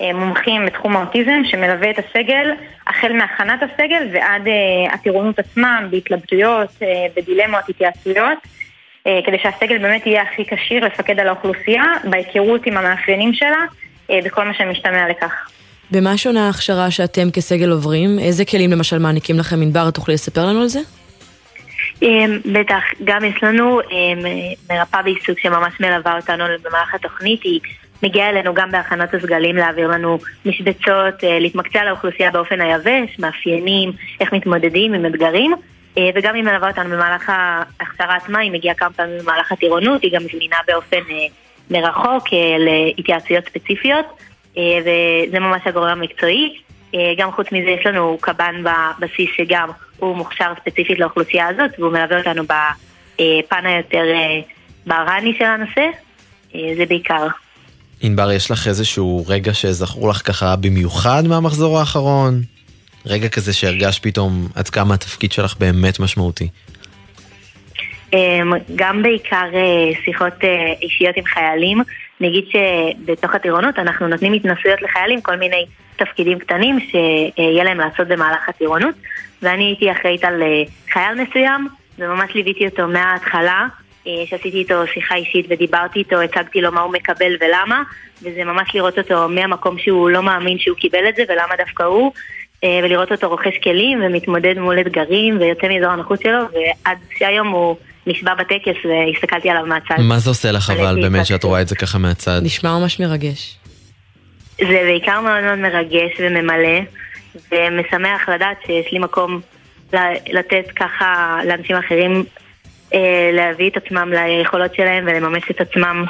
אה, מומחים בתחום האוטיזם שמלווה את הסגל החל מהכנת הסגל ועד אה, הטירונות עצמם בהתלבטויות, אה, בדילמות, התייעצויות אה, כדי שהסגל באמת יהיה הכי כשיר לפקד על האוכלוסייה בהיכרות עם המאפיינים שלה אה, בכל מה שמשתמע לכך. במה שונה ההכשרה שאתם כסגל עוברים? איזה כלים למשל מעניקים לכם? ענבר, תוכלי לספר לנו על זה? אמ, בטח, גם יש לנו אמ, מרפאה בעיסוק שממש מלווה אותנו במהלך התוכנית, היא מגיעה אלינו גם בהכנת הסגלים להעביר לנו משבצות, אה, להתמקצע לאוכלוסייה באופן היבש, מאפיינים, איך מתמודדים עם אתגרים, אה, וגם היא מלווה אותנו במהלך ההכשרה עצמה, היא מגיעה כמה פעמים במהלך הטירונות, היא גם זמינה באופן אה, מרחוק להתייעצויות ספציפיות, וזה ממש הגורם המקצועי. אה, גם חוץ מזה יש לנו קב"ן בבסיס שגם הוא מוכשר ספציפית לאוכלוסייה הזאת והוא מלווה אותנו בפן היותר אה, ברני של הנושא, אה, זה בעיקר. ענבר, יש לך איזשהו רגע שזכור לך ככה במיוחד מהמחזור האחרון? רגע כזה שהרגש פתאום עד כמה התפקיד שלך באמת משמעותי. אמ, גם בעיקר אה, שיחות אה, אישיות עם חיילים. אני אגיד שבתוך הטירונות אנחנו נותנים התנסויות לחיילים, כל מיני תפקידים קטנים שיהיה להם לעשות במהלך הטירונות. ואני הייתי אחראית על אה, חייל מסוים, וממש ליוויתי אותו מההתחלה, אה, שעשיתי איתו שיחה אישית ודיברתי איתו, הצגתי לו מה הוא מקבל ולמה, וזה ממש לראות אותו מהמקום שהוא לא מאמין שהוא קיבל את זה ולמה דווקא הוא. אה, ולראות אותו רוכש כלים ומתמודד מול אתגרים ויוצא מאזור הנוחות שלו ועד שהיום הוא נשבע בטקס והסתכלתי עליו מהצד. מה זה עושה לך אבל באמת. שאת רואה את זה ככה מהצד? נשמע ממש מרגש. זה בעיקר מאוד מאוד מרגש וממלא ומשמח לדעת שיש לי מקום לתת ככה לאנשים אחרים אה, להביא את עצמם ליכולות שלהם ולממש את עצמם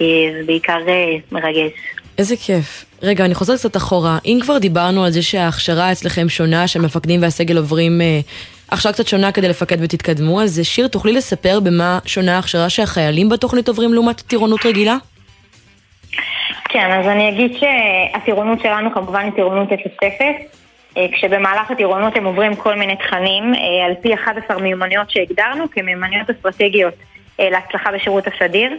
אה, זה בעיקר אה, מרגש. איזה כיף. רגע, אני חוזרת קצת אחורה. אם כבר דיברנו על זה שההכשרה אצלכם שונה, שהמפקדים והסגל עוברים אה, הכשרה קצת שונה כדי לפקד ותתקדמו, אז שיר, תוכלי לספר במה שונה ההכשרה שהחיילים בתוכנית עוברים לעומת טירונות רגילה? כן, אז אני אגיד שהטירונות שלנו כמובן היא טירונות 0-0, אה, כשבמהלך הטירונות הם עוברים כל מיני תכנים אה, על פי 11 מיומנויות שהגדרנו כמיומנויות אסטרטגיות אה, להצלחה בשירות הסדיר.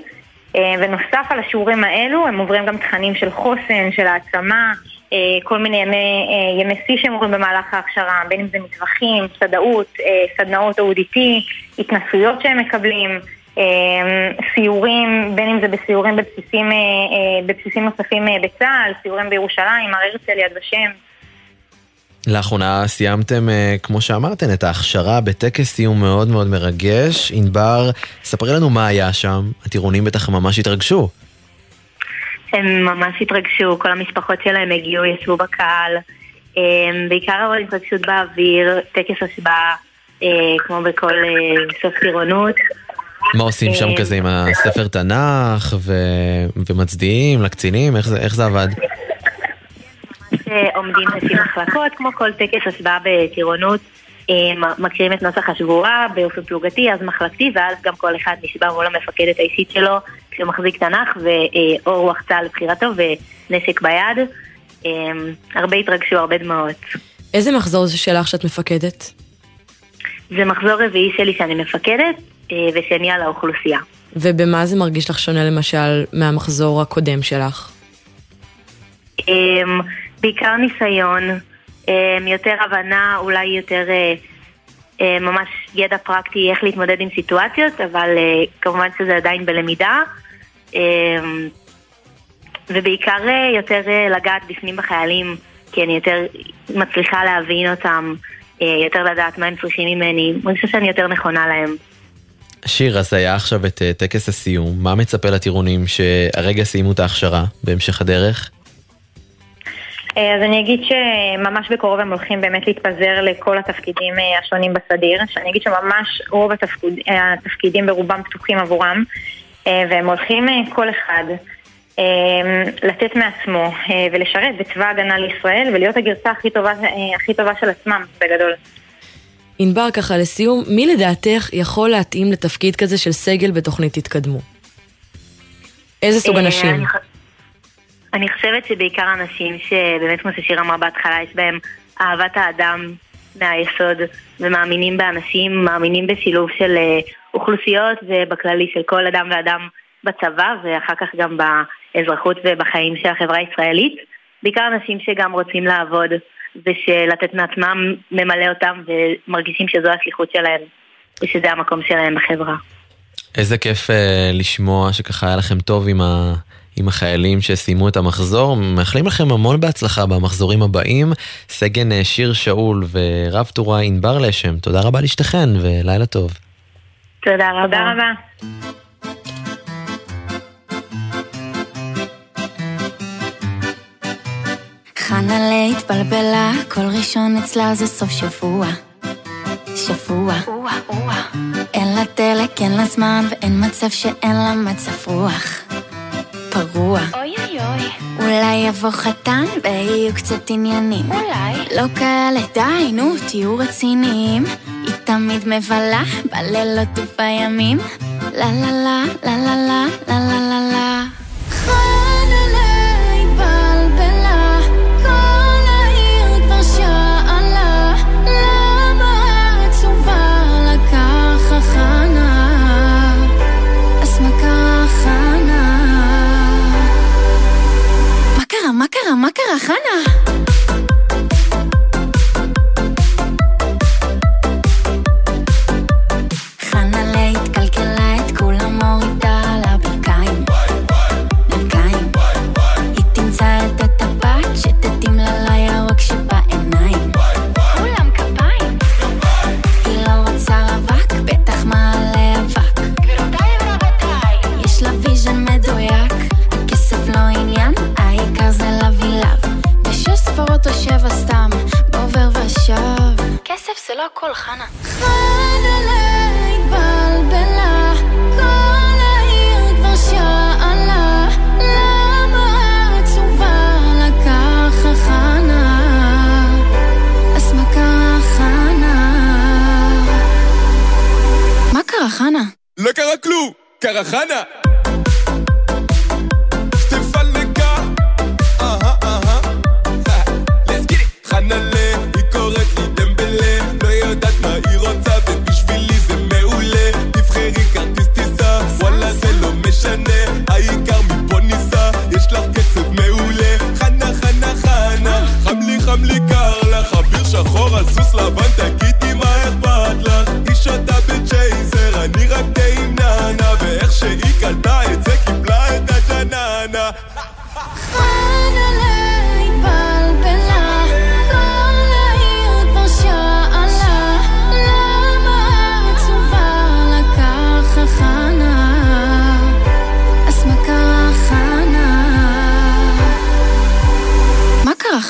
ונוסף על השיעורים האלו הם עוברים גם תכנים של חוסן, של העצמה, כל מיני ימי, אה, ימי שיא שהם עוברים במהלך ההכשרה, בין אם זה מטווחים, סדאות, אה, סדנאות ODT, התנסויות שהם מקבלים, אה, סיורים, בין אם זה בסיורים בבסיסים, אה, אה, בבסיסים נוספים אה, בצה"ל, סיורים בירושלים, הר הרצל, יד ושם. לאחרונה סיימתם, אה, כמו שאמרתן, את ההכשרה בטקס סיום מאוד מאוד מרגש. ענבר, ספרי לנו מה היה שם, הטירונים בטח ממש התרגשו. הם ממש התרגשו, כל המשפחות שלהם הגיעו, ישבו בקהל. אה, בעיקר אבל התרגשות באוויר, טקס השבעה, אה, כמו בכל אה, סוף טירונות. מה עושים שם אה, כזה עם הספר תנ"ך ו... ומצדיעים לקצינים? איך זה, איך זה עבד? שעומדים לפי מחלקות, כמו כל טקס השבעה בטירונות. אה, מקריאים את נוסח השבועה באופן פלוגתי, אז מחלקתי, ואז גם כל אחד נשבע מול המפקדת האישית שלו, כשהוא מחזיק תנ"ך, ואו רוח צה"ל לבחירתו, ונשק ביד. אה, הרבה התרגשו, הרבה דמעות. איזה מחזור זה שלך שאת מפקדת? זה מחזור רביעי שלי שאני מפקדת, אה, ושני על האוכלוסייה. ובמה זה מרגיש לך שונה למשל מהמחזור הקודם שלך? בעיקר ניסיון, יותר הבנה, אולי יותר אה, אה, ממש ידע פרקטי איך להתמודד עם סיטואציות, אבל אה, כמובן שזה עדיין בלמידה. ובעיקר אה, יותר אה, לגעת בפנים בחיילים, כי אני יותר מצליחה להבין אותם, אה, יותר לדעת מה הם צריכים ממני. אני חושבת שאני יותר נכונה להם. שיר, אז היה עכשיו את אה, טקס הסיום, מה מצפה לטירונים שהרגע סיימו את ההכשרה בהמשך הדרך? אז אני אגיד שממש בקרוב הם הולכים באמת להתפזר לכל התפקידים אה, השונים בסדיר, שאני אגיד שממש רוב התפקוד, אה, התפקידים ברובם פתוחים עבורם, אה, והם הולכים כל אחד לתת מעצמו ולשרת בצבא ההגנה לישראל ולהיות הגרסה הכי טובה, הכי טובה של עצמם, בגדול. ענבר, ככה לסיום, מי לדעתך יכול להתאים לתפקיד כזה של סגל בתוכנית התקדמו? איזה סוג אנשים? אני אני חושבת שבעיקר אנשים שבאמת כמו ששיר אמרה בהתחלה, יש בהם אהבת האדם מהיסוד ומאמינים באנשים, מאמינים בשילוב של אה, אוכלוסיות ובכללי של כל אדם ואדם בצבא ואחר כך גם באזרחות ובחיים של החברה הישראלית. בעיקר אנשים שגם רוצים לעבוד ושלתת מעצמם ממלא אותם ומרגישים שזו השליחות שלהם ושזה המקום שלהם בחברה. איזה כיף אה, לשמוע שככה היה לכם טוב עם, ה, עם החיילים שסיימו את המחזור. מאחלים לכם המון בהצלחה במחזורים הבאים. סגן אה, שיר שאול ורב טורה ענבר לשם, תודה רבה לשתיכן ולילה טוב. תודה רבה. תודה רבה. חנה להתבלבלה, כל ראשון אצלה זה סוף שבוע. שבוע. אין לה דלק, אין לה זמן, ואין מצב שאין לה מצב רוח. פרוע. אוי אוי אוי. אולי יבוא חתן ויהיו קצת עניינים. אולי. לא כאלה, די, נו, תהיו רציניים. היא תמיד מבלה בלילות ובימים. לה לה לה, לה לה לה, לה לה לה לה.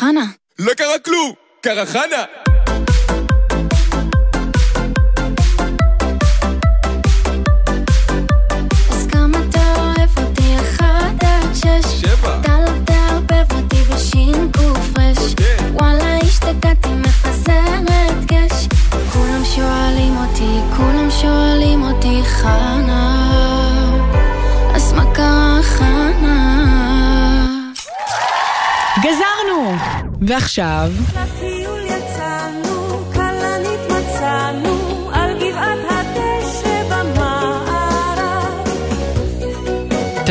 חנה? לא קרה כלום! קרה חנה! שש שבע. לא תערבב אותי בשין קופרש וואלה השתגעתי מפזרת גש. כולם שואלים אותי, כולם שואלים אותי חנה. אז מה קרה חנה? גזרנו! ועכשיו...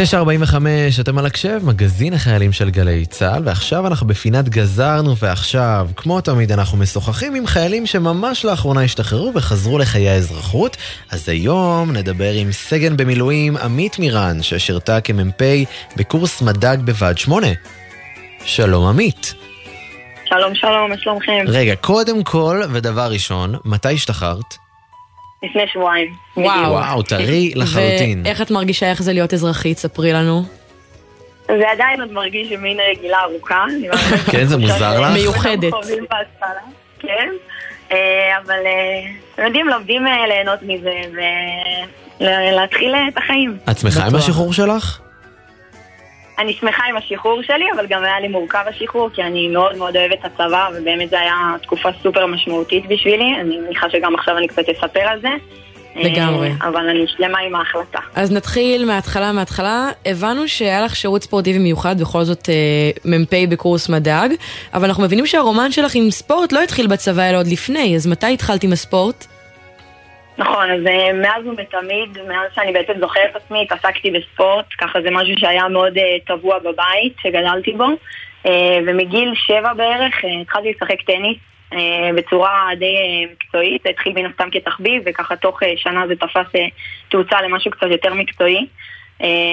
945, אתם על הקשב, מגזין החיילים של גלי צה"ל, ועכשיו אנחנו בפינת גזרנו, ועכשיו, כמו תמיד, אנחנו משוחחים עם חיילים שממש לאחרונה השתחררו וחזרו לחיי האזרחות. אז היום נדבר עם סגן במילואים עמית מירן, ששירתה כמ"פ בקורס מדג בוועד 8. שלום עמית. שלום שלום, מה שלומכם? רגע, קודם כל, ודבר ראשון, מתי השתחררת? לפני שבועיים. וואו. וואו, טרי לחלוטין. ואיך את מרגישה איך זה להיות אזרחית? ספרי לנו. זה עדיין עוד מרגיש מין רגילה ארוכה. מאמינה כן, זה מוזר לך? מיוחדת. כן. אה, אבל אה, אתם יודעים, לומדים אה, ליהנות מזה ולהתחיל את החיים. את שמחה עם השחרור שלך? אני שמחה עם השחרור שלי, אבל גם היה לי מורכב השחרור, כי אני מאוד מאוד אוהבת את הצבא, ובאמת זו הייתה תקופה סופר משמעותית בשבילי. אני מניחה שגם עכשיו אני קצת אספר על זה. לגמרי. אה, אבל אני שלמה עם ההחלטה. אז נתחיל מההתחלה מההתחלה. הבנו שהיה לך שירות ספורטיבי מיוחד, בכל זאת אה, מ"פ בקורס מדג, אבל אנחנו מבינים שהרומן שלך עם ספורט לא התחיל בצבא אלא עוד לפני, אז מתי התחלת עם הספורט? נכון, אז אה, מאז ומתמיד, מאז שאני בעצם זוכרת עצמי, התעסקתי בספורט, ככה זה משהו שהיה מאוד אה, טבוע בבית, שגדלתי בו, אה, ומגיל שבע בערך התחלתי לשחק טניס. בצורה די מקצועית, זה התחיל מן הסתם כתחביב, וככה תוך שנה זה תפס תאוצה למשהו קצת יותר מקצועי.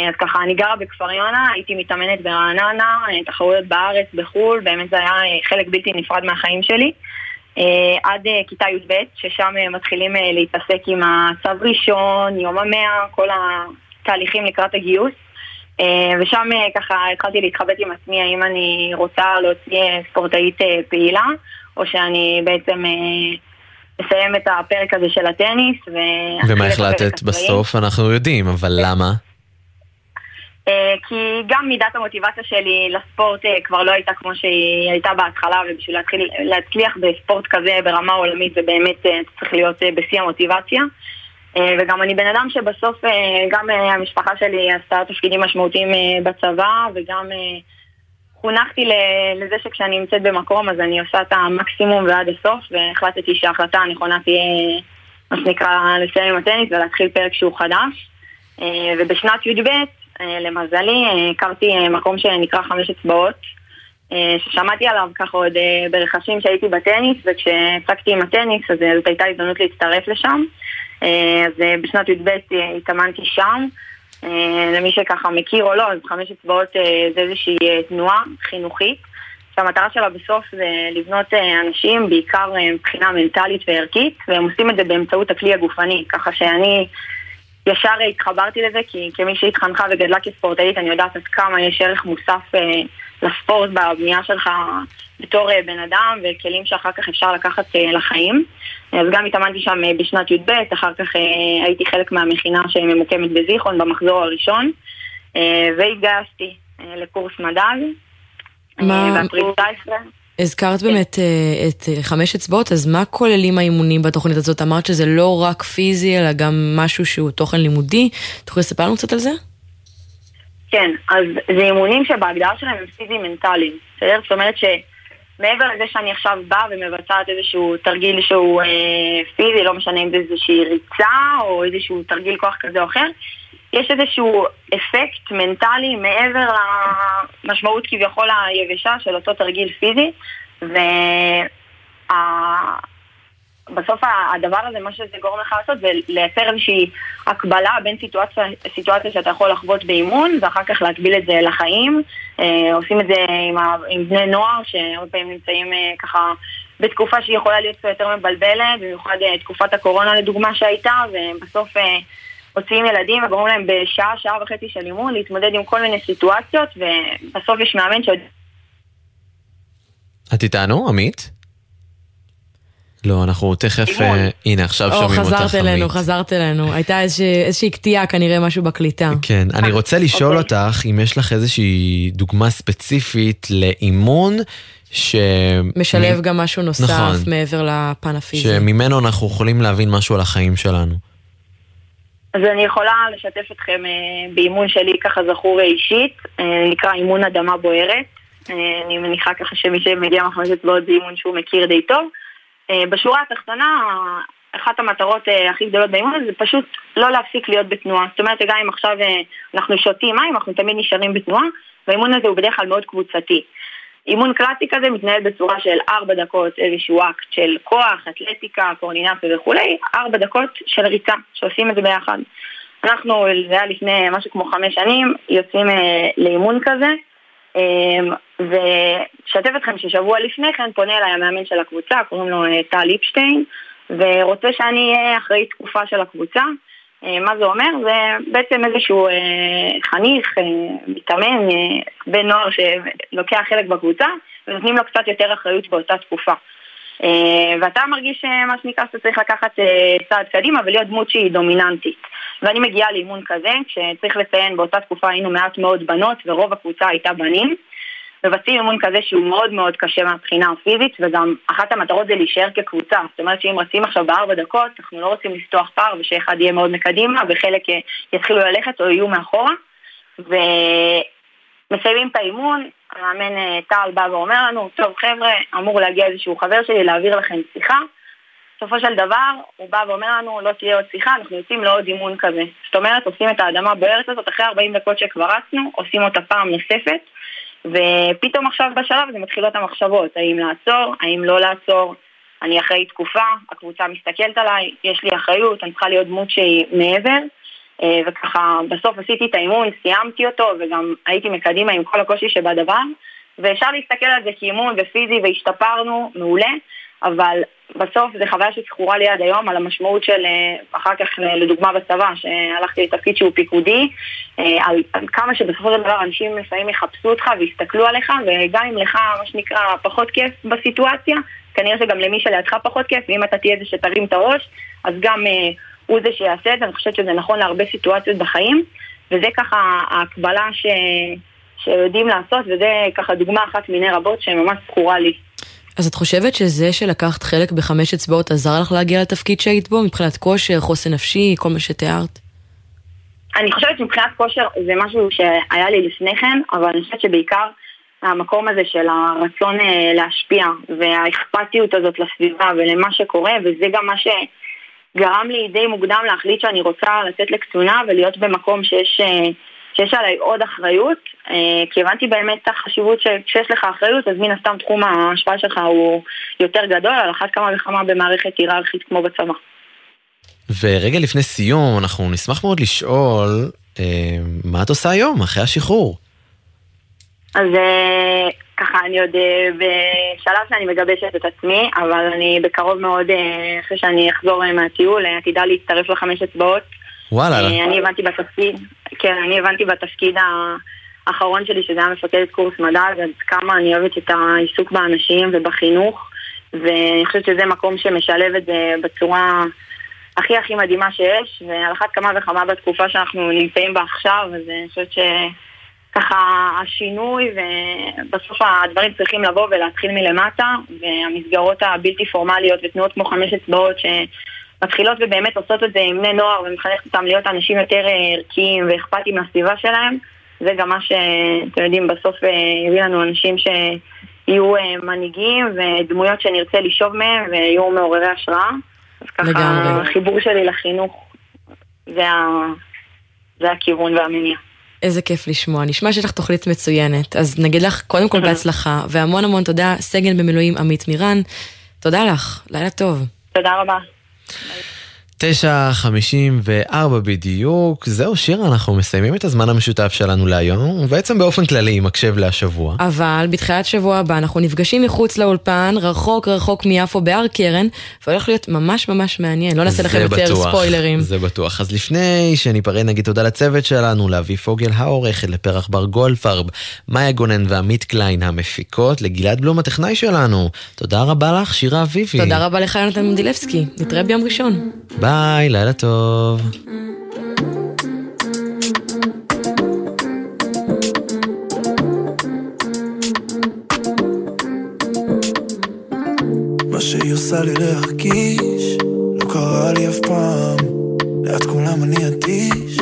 אז ככה, אני גרה בכפר יונה, הייתי מתאמנת ברעננה, תחרויות בארץ, בחו"ל, באמת זה היה חלק בלתי נפרד מהחיים שלי. אה, עד אה, כיתה י"ב, ששם אה, מתחילים אה, להתעסק עם הצו ראשון, יום המאה, כל התהליכים לקראת הגיוס. אה, ושם אה, ככה התחלתי להתחבט עם עצמי האם אני רוצה להוציא אה, ספורטאית אה, פעילה, או שאני בעצם אה, אסיים את הפרק הזה של הטניס. ומה החלטת. בסוף? אנחנו יודעים, אבל למה? אה, כי גם מידת המוטיבציה שלי לספורט אה, כבר לא הייתה כמו שהיא הייתה בהתחלה, ובשביל להתחיל להצליח בספורט כזה ברמה עולמית זה באמת אה, צריך להיות בשיא המוטיבציה. וגם אני בן אדם שבסוף גם המשפחה שלי עשתה תפקידים משמעותיים בצבא, וגם חונכתי לזה שכשאני נמצאת במקום אז אני עושה את המקסימום ועד הסוף, והחלטתי שההחלטה הנכונה תהיה, מה שנקרא, לסיים עם הטניס ולהתחיל פרק שהוא חדש. ובשנת י"ב, למזלי, אה, הכרתי אה, מקום שנקרא חמש אצבעות, אה, ששמעתי עליו ככה עוד אה, ברכשים שהייתי בטניס, וכשהפסקתי עם הטניס אז אה, זאת הייתה הזדמנות להצטרף לשם. אה, אז אה, בשנת י"ב אה, התאמנתי שם. אה, למי שככה מכיר או לא, אז חמש אצבעות אה, זה איזושהי אה, תנועה חינוכית. שהמטרה שלה בסוף זה לבנות אה, אנשים, בעיקר אה, מבחינה מנטלית וערכית, והם עושים את זה באמצעות הכלי הגופני, ככה שאני ישר התחברתי לזה, כי כמי שהתחנכה וגדלה כספורטאית, אני יודעת עד כמה יש ערך מוסף אה, לספורט בבנייה שלך בתור אה, בן אדם, וכלים שאחר כך אפשר לקחת אה, לחיים. אז גם התאמנתי שם אה, בשנת י"ב, אחר כך אה, הייתי חלק מהמכינה שממוקמת בזיכרון במחזור הראשון, אה, והתגייסתי אה, לקורס מדג. אה, מה- באפריל 19. הזכרת באמת אה, את אה, חמש אצבעות, אז מה כוללים האימונים בתוכנית הזאת? אמרת שזה לא רק פיזי, אלא גם משהו שהוא תוכן לימודי. תוכלי לספר לנו קצת על זה? כן, אז זה אימונים שבהגדרה שלהם הם פיזי-מנטליים. בסדר? זאת אומרת שמעבר לזה שאני עכשיו באה ומבצעת איזשהו תרגיל שהוא אה, פיזי, לא משנה אם זה איזושהי ריצה או איזשהו תרגיל כוח כזה או אחר, יש איזשהו אפקט מנטלי מעבר למשמעות כביכול היבשה של אותו תרגיל פיזי, בסוף ה- הדבר הזה, מה שזה גורם לך לעשות זה לייצר איזושהי הקבלה בין סיטואציה, סיטואציה שאתה יכול לחוות באימון ואחר כך להקביל את זה לחיים. אה, עושים את זה עם, ה- עם בני נוער שהרבה פעמים נמצאים אה, ככה בתקופה שהיא יכולה להיות יותר מבלבלת, במיוחד אה, תקופת הקורונה לדוגמה שהייתה, ובסוף מוציאים ילדים וגורמים להם בשעה, שעה וחצי של אימון להתמודד עם כל מיני סיטואציות, ובסוף יש מאמן שעוד... את איתנו, עמית? לא, אנחנו תכף... אה, הנה, עכשיו או, שומעים אותך, חזרת אלינו. חזרת אלינו. הייתה איזושהי קטיעה, כנראה משהו בקליטה. כן, אני רוצה לשאול אוקיי. אותך אם יש לך איזושהי דוגמה ספציפית לאימון ש... משלב מ- גם משהו נוסף נכון. מעבר לפן הפיזי. שממנו אנחנו יכולים להבין משהו על החיים שלנו. אז אני יכולה לשתף אתכם אה, באימון שלי ככה זכור אישית, אה, נקרא אימון אדמה בוערת. אה, אני מניחה ככה שמי שמגיע מחמש אצבעות זה אימון שהוא מכיר די טוב. בשורה התחתונה, אחת המטרות הכי גדולות באימון הזה זה פשוט לא להפסיק להיות בתנועה. זאת אומרת, גם אם עכשיו אנחנו שותים מים, אנחנו תמיד נשארים בתנועה, והאימון הזה הוא בדרך כלל מאוד קבוצתי. אימון קלאסי כזה מתנהל בצורה של ארבע דקות איזשהו אקט של כוח, אתלטיקה, קואורדינציה וכולי, ארבע דקות של ריצה, שעושים את זה ביחד. אנחנו, זה היה לפני משהו כמו חמש שנים, יוצאים אה, לאימון כזה, אה, ושתף אתכם ששבוע לפני כן פונה אליי המאמן של הקבוצה, קוראים לו אה, טל ליפשטיין, ורוצה שאני אהיה אחראית תקופה של הקבוצה. אה, מה זה אומר? זה בעצם איזשהו אה, חניך, אה, מתאמן, בן נוער שלוקח חלק בקבוצה, ונותנים לו קצת יותר אחריות באותה תקופה. ואתה מרגיש מה שנקרא שאתה צריך לקחת צעד קדימה ולהיות דמות שהיא דומיננטית. ואני מגיעה לאימון כזה, כשצריך לציין באותה תקופה היינו מעט מאוד בנות ורוב הקבוצה הייתה בנים. מבצעים אימון כזה שהוא מאוד מאוד קשה מהבחינה הפיזית, וגם אחת המטרות זה להישאר כקבוצה. זאת אומרת שאם רצים עכשיו בארבע דקות, אנחנו לא רוצים לפתוח פער ושאחד יהיה מאוד מקדימה וחלק יתחילו ללכת או יהיו מאחורה. ומסיימים את האימון, המאמן אה, טל בא ואומר לנו, טוב חבר'ה, אמור להגיע איזשהו חבר שלי להעביר לכם שיחה. בסופו של דבר, הוא בא ואומר לנו, לא תהיה עוד שיחה, אנחנו יוצאים לעוד אימון כזה. זאת אומרת, עושים את האדמה הבוערת הזאת, אחרי 40 דקות שכבר רצנו, עושים אותה פעם נוספת, ופתאום עכשיו בשלב הזה מתחילות המחשבות, האם לעצור, האם לא לעצור, אני אחרי תקופה, הקבוצה מסתכלת עליי, יש לי אחריות, אני צריכה להיות דמות שהיא מעבר, אה, וככה בסוף עשיתי את האימון, סיימתי אותו, וגם הייתי מקדימה עם כל הקושי שבדבר, ואפשר להסתכל על זה כאימון ופיזי והשתפרנו, מעולה, אבל בסוף זו חוויה שזכורה לי עד היום על המשמעות של אה, אחר כך אה, לדוגמה בצבא, שהלכתי לתפקיד שהוא פיקודי, אה, על, על כמה שבסופו של דבר אנשים לפעמים יחפשו אותך ויסתכלו עליך, וגם אם לך מה שנקרא פחות כיף בסיטואציה, כנראה שגם למי שלידך פחות כיף, ואם אתה תהיה זה שתרים את הראש, אז גם אה, הוא זה שיעשה את זה, אני חושבת שזה נכון להרבה סיטואציות בחיים, וזה ככה ההקבלה ש... שיודעים לעשות, וזה ככה דוגמה אחת מיני רבות שממש זכורה לי. אז את חושבת שזה שלקחת חלק בחמש אצבעות עזר לך להגיע לתפקיד שהיית בו, מבחינת כושר, חוסן נפשי, כל מה שתיארת? אני חושבת שמבחינת כושר זה משהו שהיה לי לפני כן, אבל אני חושבת שבעיקר המקום הזה של הרצון אה, להשפיע והאכפתיות הזאת לסביבה ולמה שקורה, וזה גם מה שגרם לי די מוקדם להחליט שאני רוצה לצאת לקצונה ולהיות במקום שיש, אה, שיש עליי עוד אחריות, אה, כי הבנתי באמת את החשיבות שכשיש לך אחריות, אז מן הסתם תחום ההשפעה שלך הוא יותר גדול, על אחת כמה וכמה במערכת היררכית כמו בצבא. ורגע לפני סיום, אנחנו נשמח מאוד לשאול, אה, מה את עושה היום, אחרי השחרור? אז אה, ככה, אני עוד בשלב שאני מגבשת את עצמי, אבל אני בקרוב מאוד, אחרי שאני אחזור מהטיול, עתידה להצטרף לחמש אצבעות. וואלה. אה, אני הבנתי בתפקיד, כן, אני הבנתי בתפקיד האחרון שלי, שזה היה מפקדת קורס מדע, ועד כמה אני אוהבת את העיסוק באנשים ובחינוך, ואני חושבת שזה מקום שמשלב את זה בצורה הכי הכי מדהימה שיש, ועל אחת כמה וכמה בתקופה שאנחנו נמצאים בה עכשיו, אז אני חושבת ש... ככה השינוי ובסוף הדברים צריכים לבוא ולהתחיל מלמטה והמסגרות הבלתי פורמליות ותנועות כמו חמש אצבעות שמתחילות ובאמת עושות את זה עם בני נוער ומחנכת אותם להיות אנשים יותר אה, ערכיים ואכפתיים לסביבה שלהם זה גם מה שאתם יודעים בסוף אה, יביא לנו אנשים שיהיו אה, מנהיגים ודמויות שנרצה לשאוב מהם ויהיו מעוררי השראה אז ככה לגמרי. החיבור שלי לחינוך זה, ה... זה הכיוון והמניע איזה כיף לשמוע, נשמע שיש לך תוכנית מצוינת. אז נגיד לך קודם כל בהצלחה, והמון המון תודה, סגן במילואים עמית מירן. תודה לך, לילה טוב. תודה רבה. Right. 9.54 בדיוק, זהו שירה, אנחנו מסיימים את הזמן המשותף שלנו להיום, ובעצם באופן כללי עם הקשב להשבוע. אבל בתחילת שבוע הבא אנחנו נפגשים מחוץ לאולפן, רחוק רחוק מיפו בהר קרן, והולך להיות ממש ממש מעניין, לא נעשה לכם יותר בטוח, ספוילרים. זה בטוח. אז לפני שניפרד נגיד תודה לצוות שלנו, לאבי פוגל העורכת, לפרח בר גולדפרב, מאיה גונן ועמית קליין המפיקות, לגלעד בלום הטכנאי שלנו. תודה רבה לך, שירה אביבי. תודה רבה לך יונתן מודילבסקי, נתראה ביום ראשון. ביי, לילה טוב. מה שהיא עושה לי להרגיש לא קרה לי אף פעם ליד כולם אני אדיש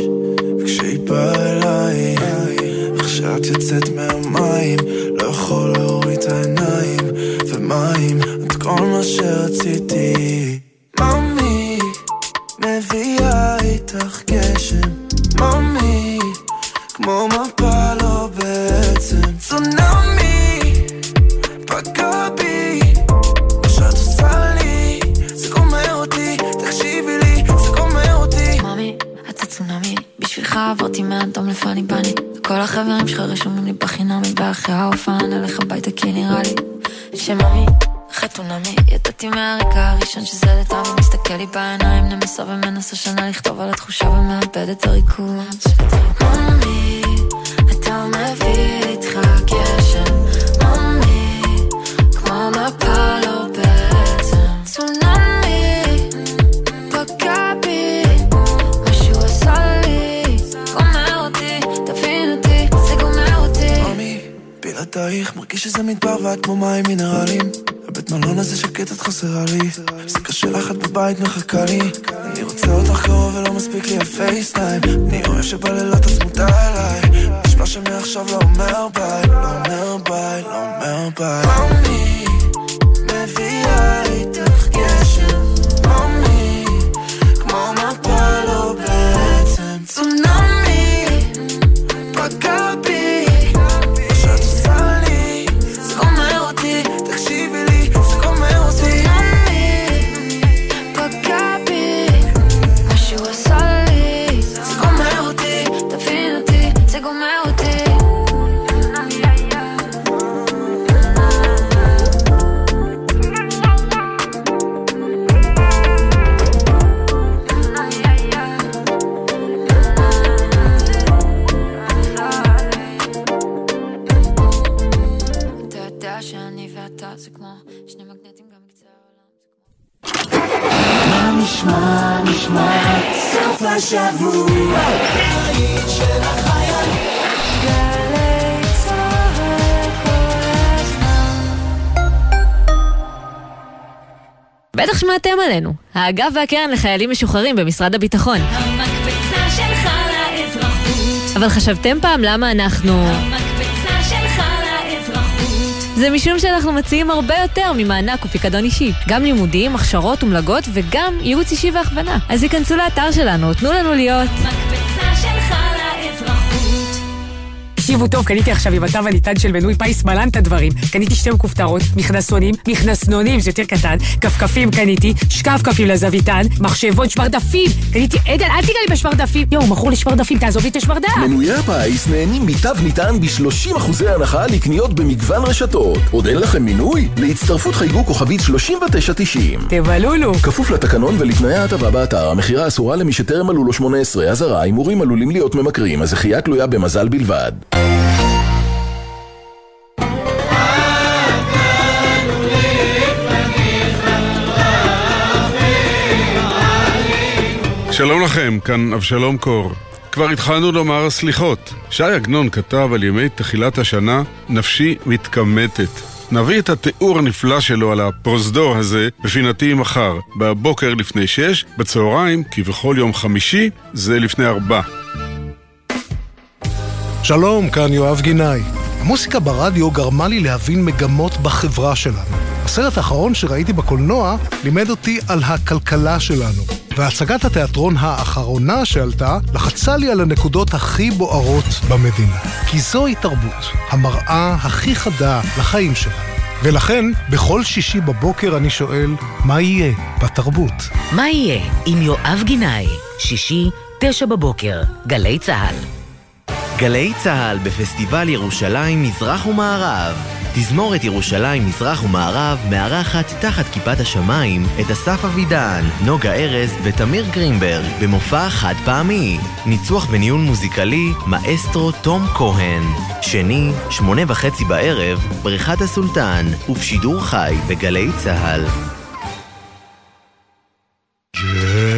וכשהיא באה אליי איך שאת יוצאת מהמים לא יכול להוריד את העיניים ומים את כל מה שרציתי עלינו, האגף והקרן לחיילים משוחררים במשרד הביטחון. המקפצה שלך לאזרחות. אבל חשבתם פעם למה אנחנו... המקפצה שלך לאזרחות. זה משום שאנחנו מציעים הרבה יותר ממענק ופיקדון אישי. גם לימודים, הכשרות ומלגות וגם ייעוץ אישי והכוונה. אז היכנסו לאתר שלנו, תנו לנו להיות... מקפצה תקשיבו טוב, קניתי עכשיו עם התו הניתן של מנוי פיס מלן את הדברים. קניתי שתי כופתרות, מכנסונים, מכנסנונים, זה יותר קטן, כפכפים קניתי, שקף כפים לזוויתן, מחשבון, שמרדפים. קניתי, עדן, אל תיגע לי בשמרדפים. יואו, מכרו לי שמרדפים, תעזוב לי את השמרדף. מנויי הפיס נהנים מתו ניתן ב-30% הנחה לקניות במגוון רשתות. עוד אין לכם מינוי? להצטרפות חייגו כוכבית 3990. תבלולו. כפוף לתקנון ולתנאי ההטבה באתר, המכירה אסורה למי שטרם מלאו לו 18, אזהרה, הימורים עלולים להיות ממכרים, הזכייה תלויה במזל בלבד. שלום לכם, כאן אבשלום קור. כבר התחלנו לומר סליחות. שי עגנון כתב על ימי תחילת השנה, נפשי מתקמטת. נביא את התיאור הנפלא שלו על הפרוזדור הזה בפינתי מחר, בבוקר לפני שש, בצהריים, כבכל יום חמישי, זה לפני ארבע. שלום, כאן יואב גינאי. המוסיקה ברדיו גרמה לי להבין מגמות בחברה שלנו. הסרט האחרון שראיתי בקולנוע לימד אותי על הכלכלה שלנו. והצגת התיאטרון האחרונה שעלתה לחצה לי על הנקודות הכי בוערות במדינה. כי זוהי תרבות, המראה הכי חדה לחיים שלנו. ולכן, בכל שישי בבוקר אני שואל, מה יהיה בתרבות? מה יהיה עם יואב גינאי? שישי, תשע בבוקר, גלי צה"ל. גלי צה"ל בפסטיבל ירושלים מזרח ומערב. תזמורת ירושלים מזרח ומערב מארחת תחת כיפת השמיים את אסף אבידן, נוגה ארז ותמיר גרינברג במופע חד פעמי. ניצוח בניהול מוזיקלי, מאסטרו תום כהן. שני, שמונה וחצי בערב, בריכת הסולטן, ובשידור חי בגלי צה"ל. ג'ם,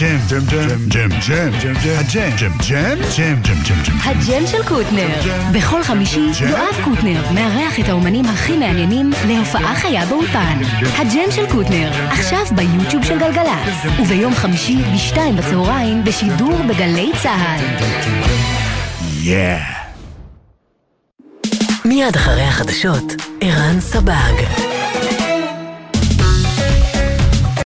ג'ם, ג'ם, ג'ם, ג'ם, ג'ם, ג'ם, הג'ם, ג'ם, ג'ם, ג'ם, ג'ם, ג'ם, ג'ם. הג'ם של קוטנר. בכל חמישי יואב קוטנר מארח את האומנים הכי מעניינים להופעה חיה באולפן. הג'ם של קוטנר, עכשיו ביוטיוב של גלגלצ. וביום חמישי בשתיים בצהריים בשידור בגלי צה"ל. יא! מיד אחרי החדשות, ערן סבג.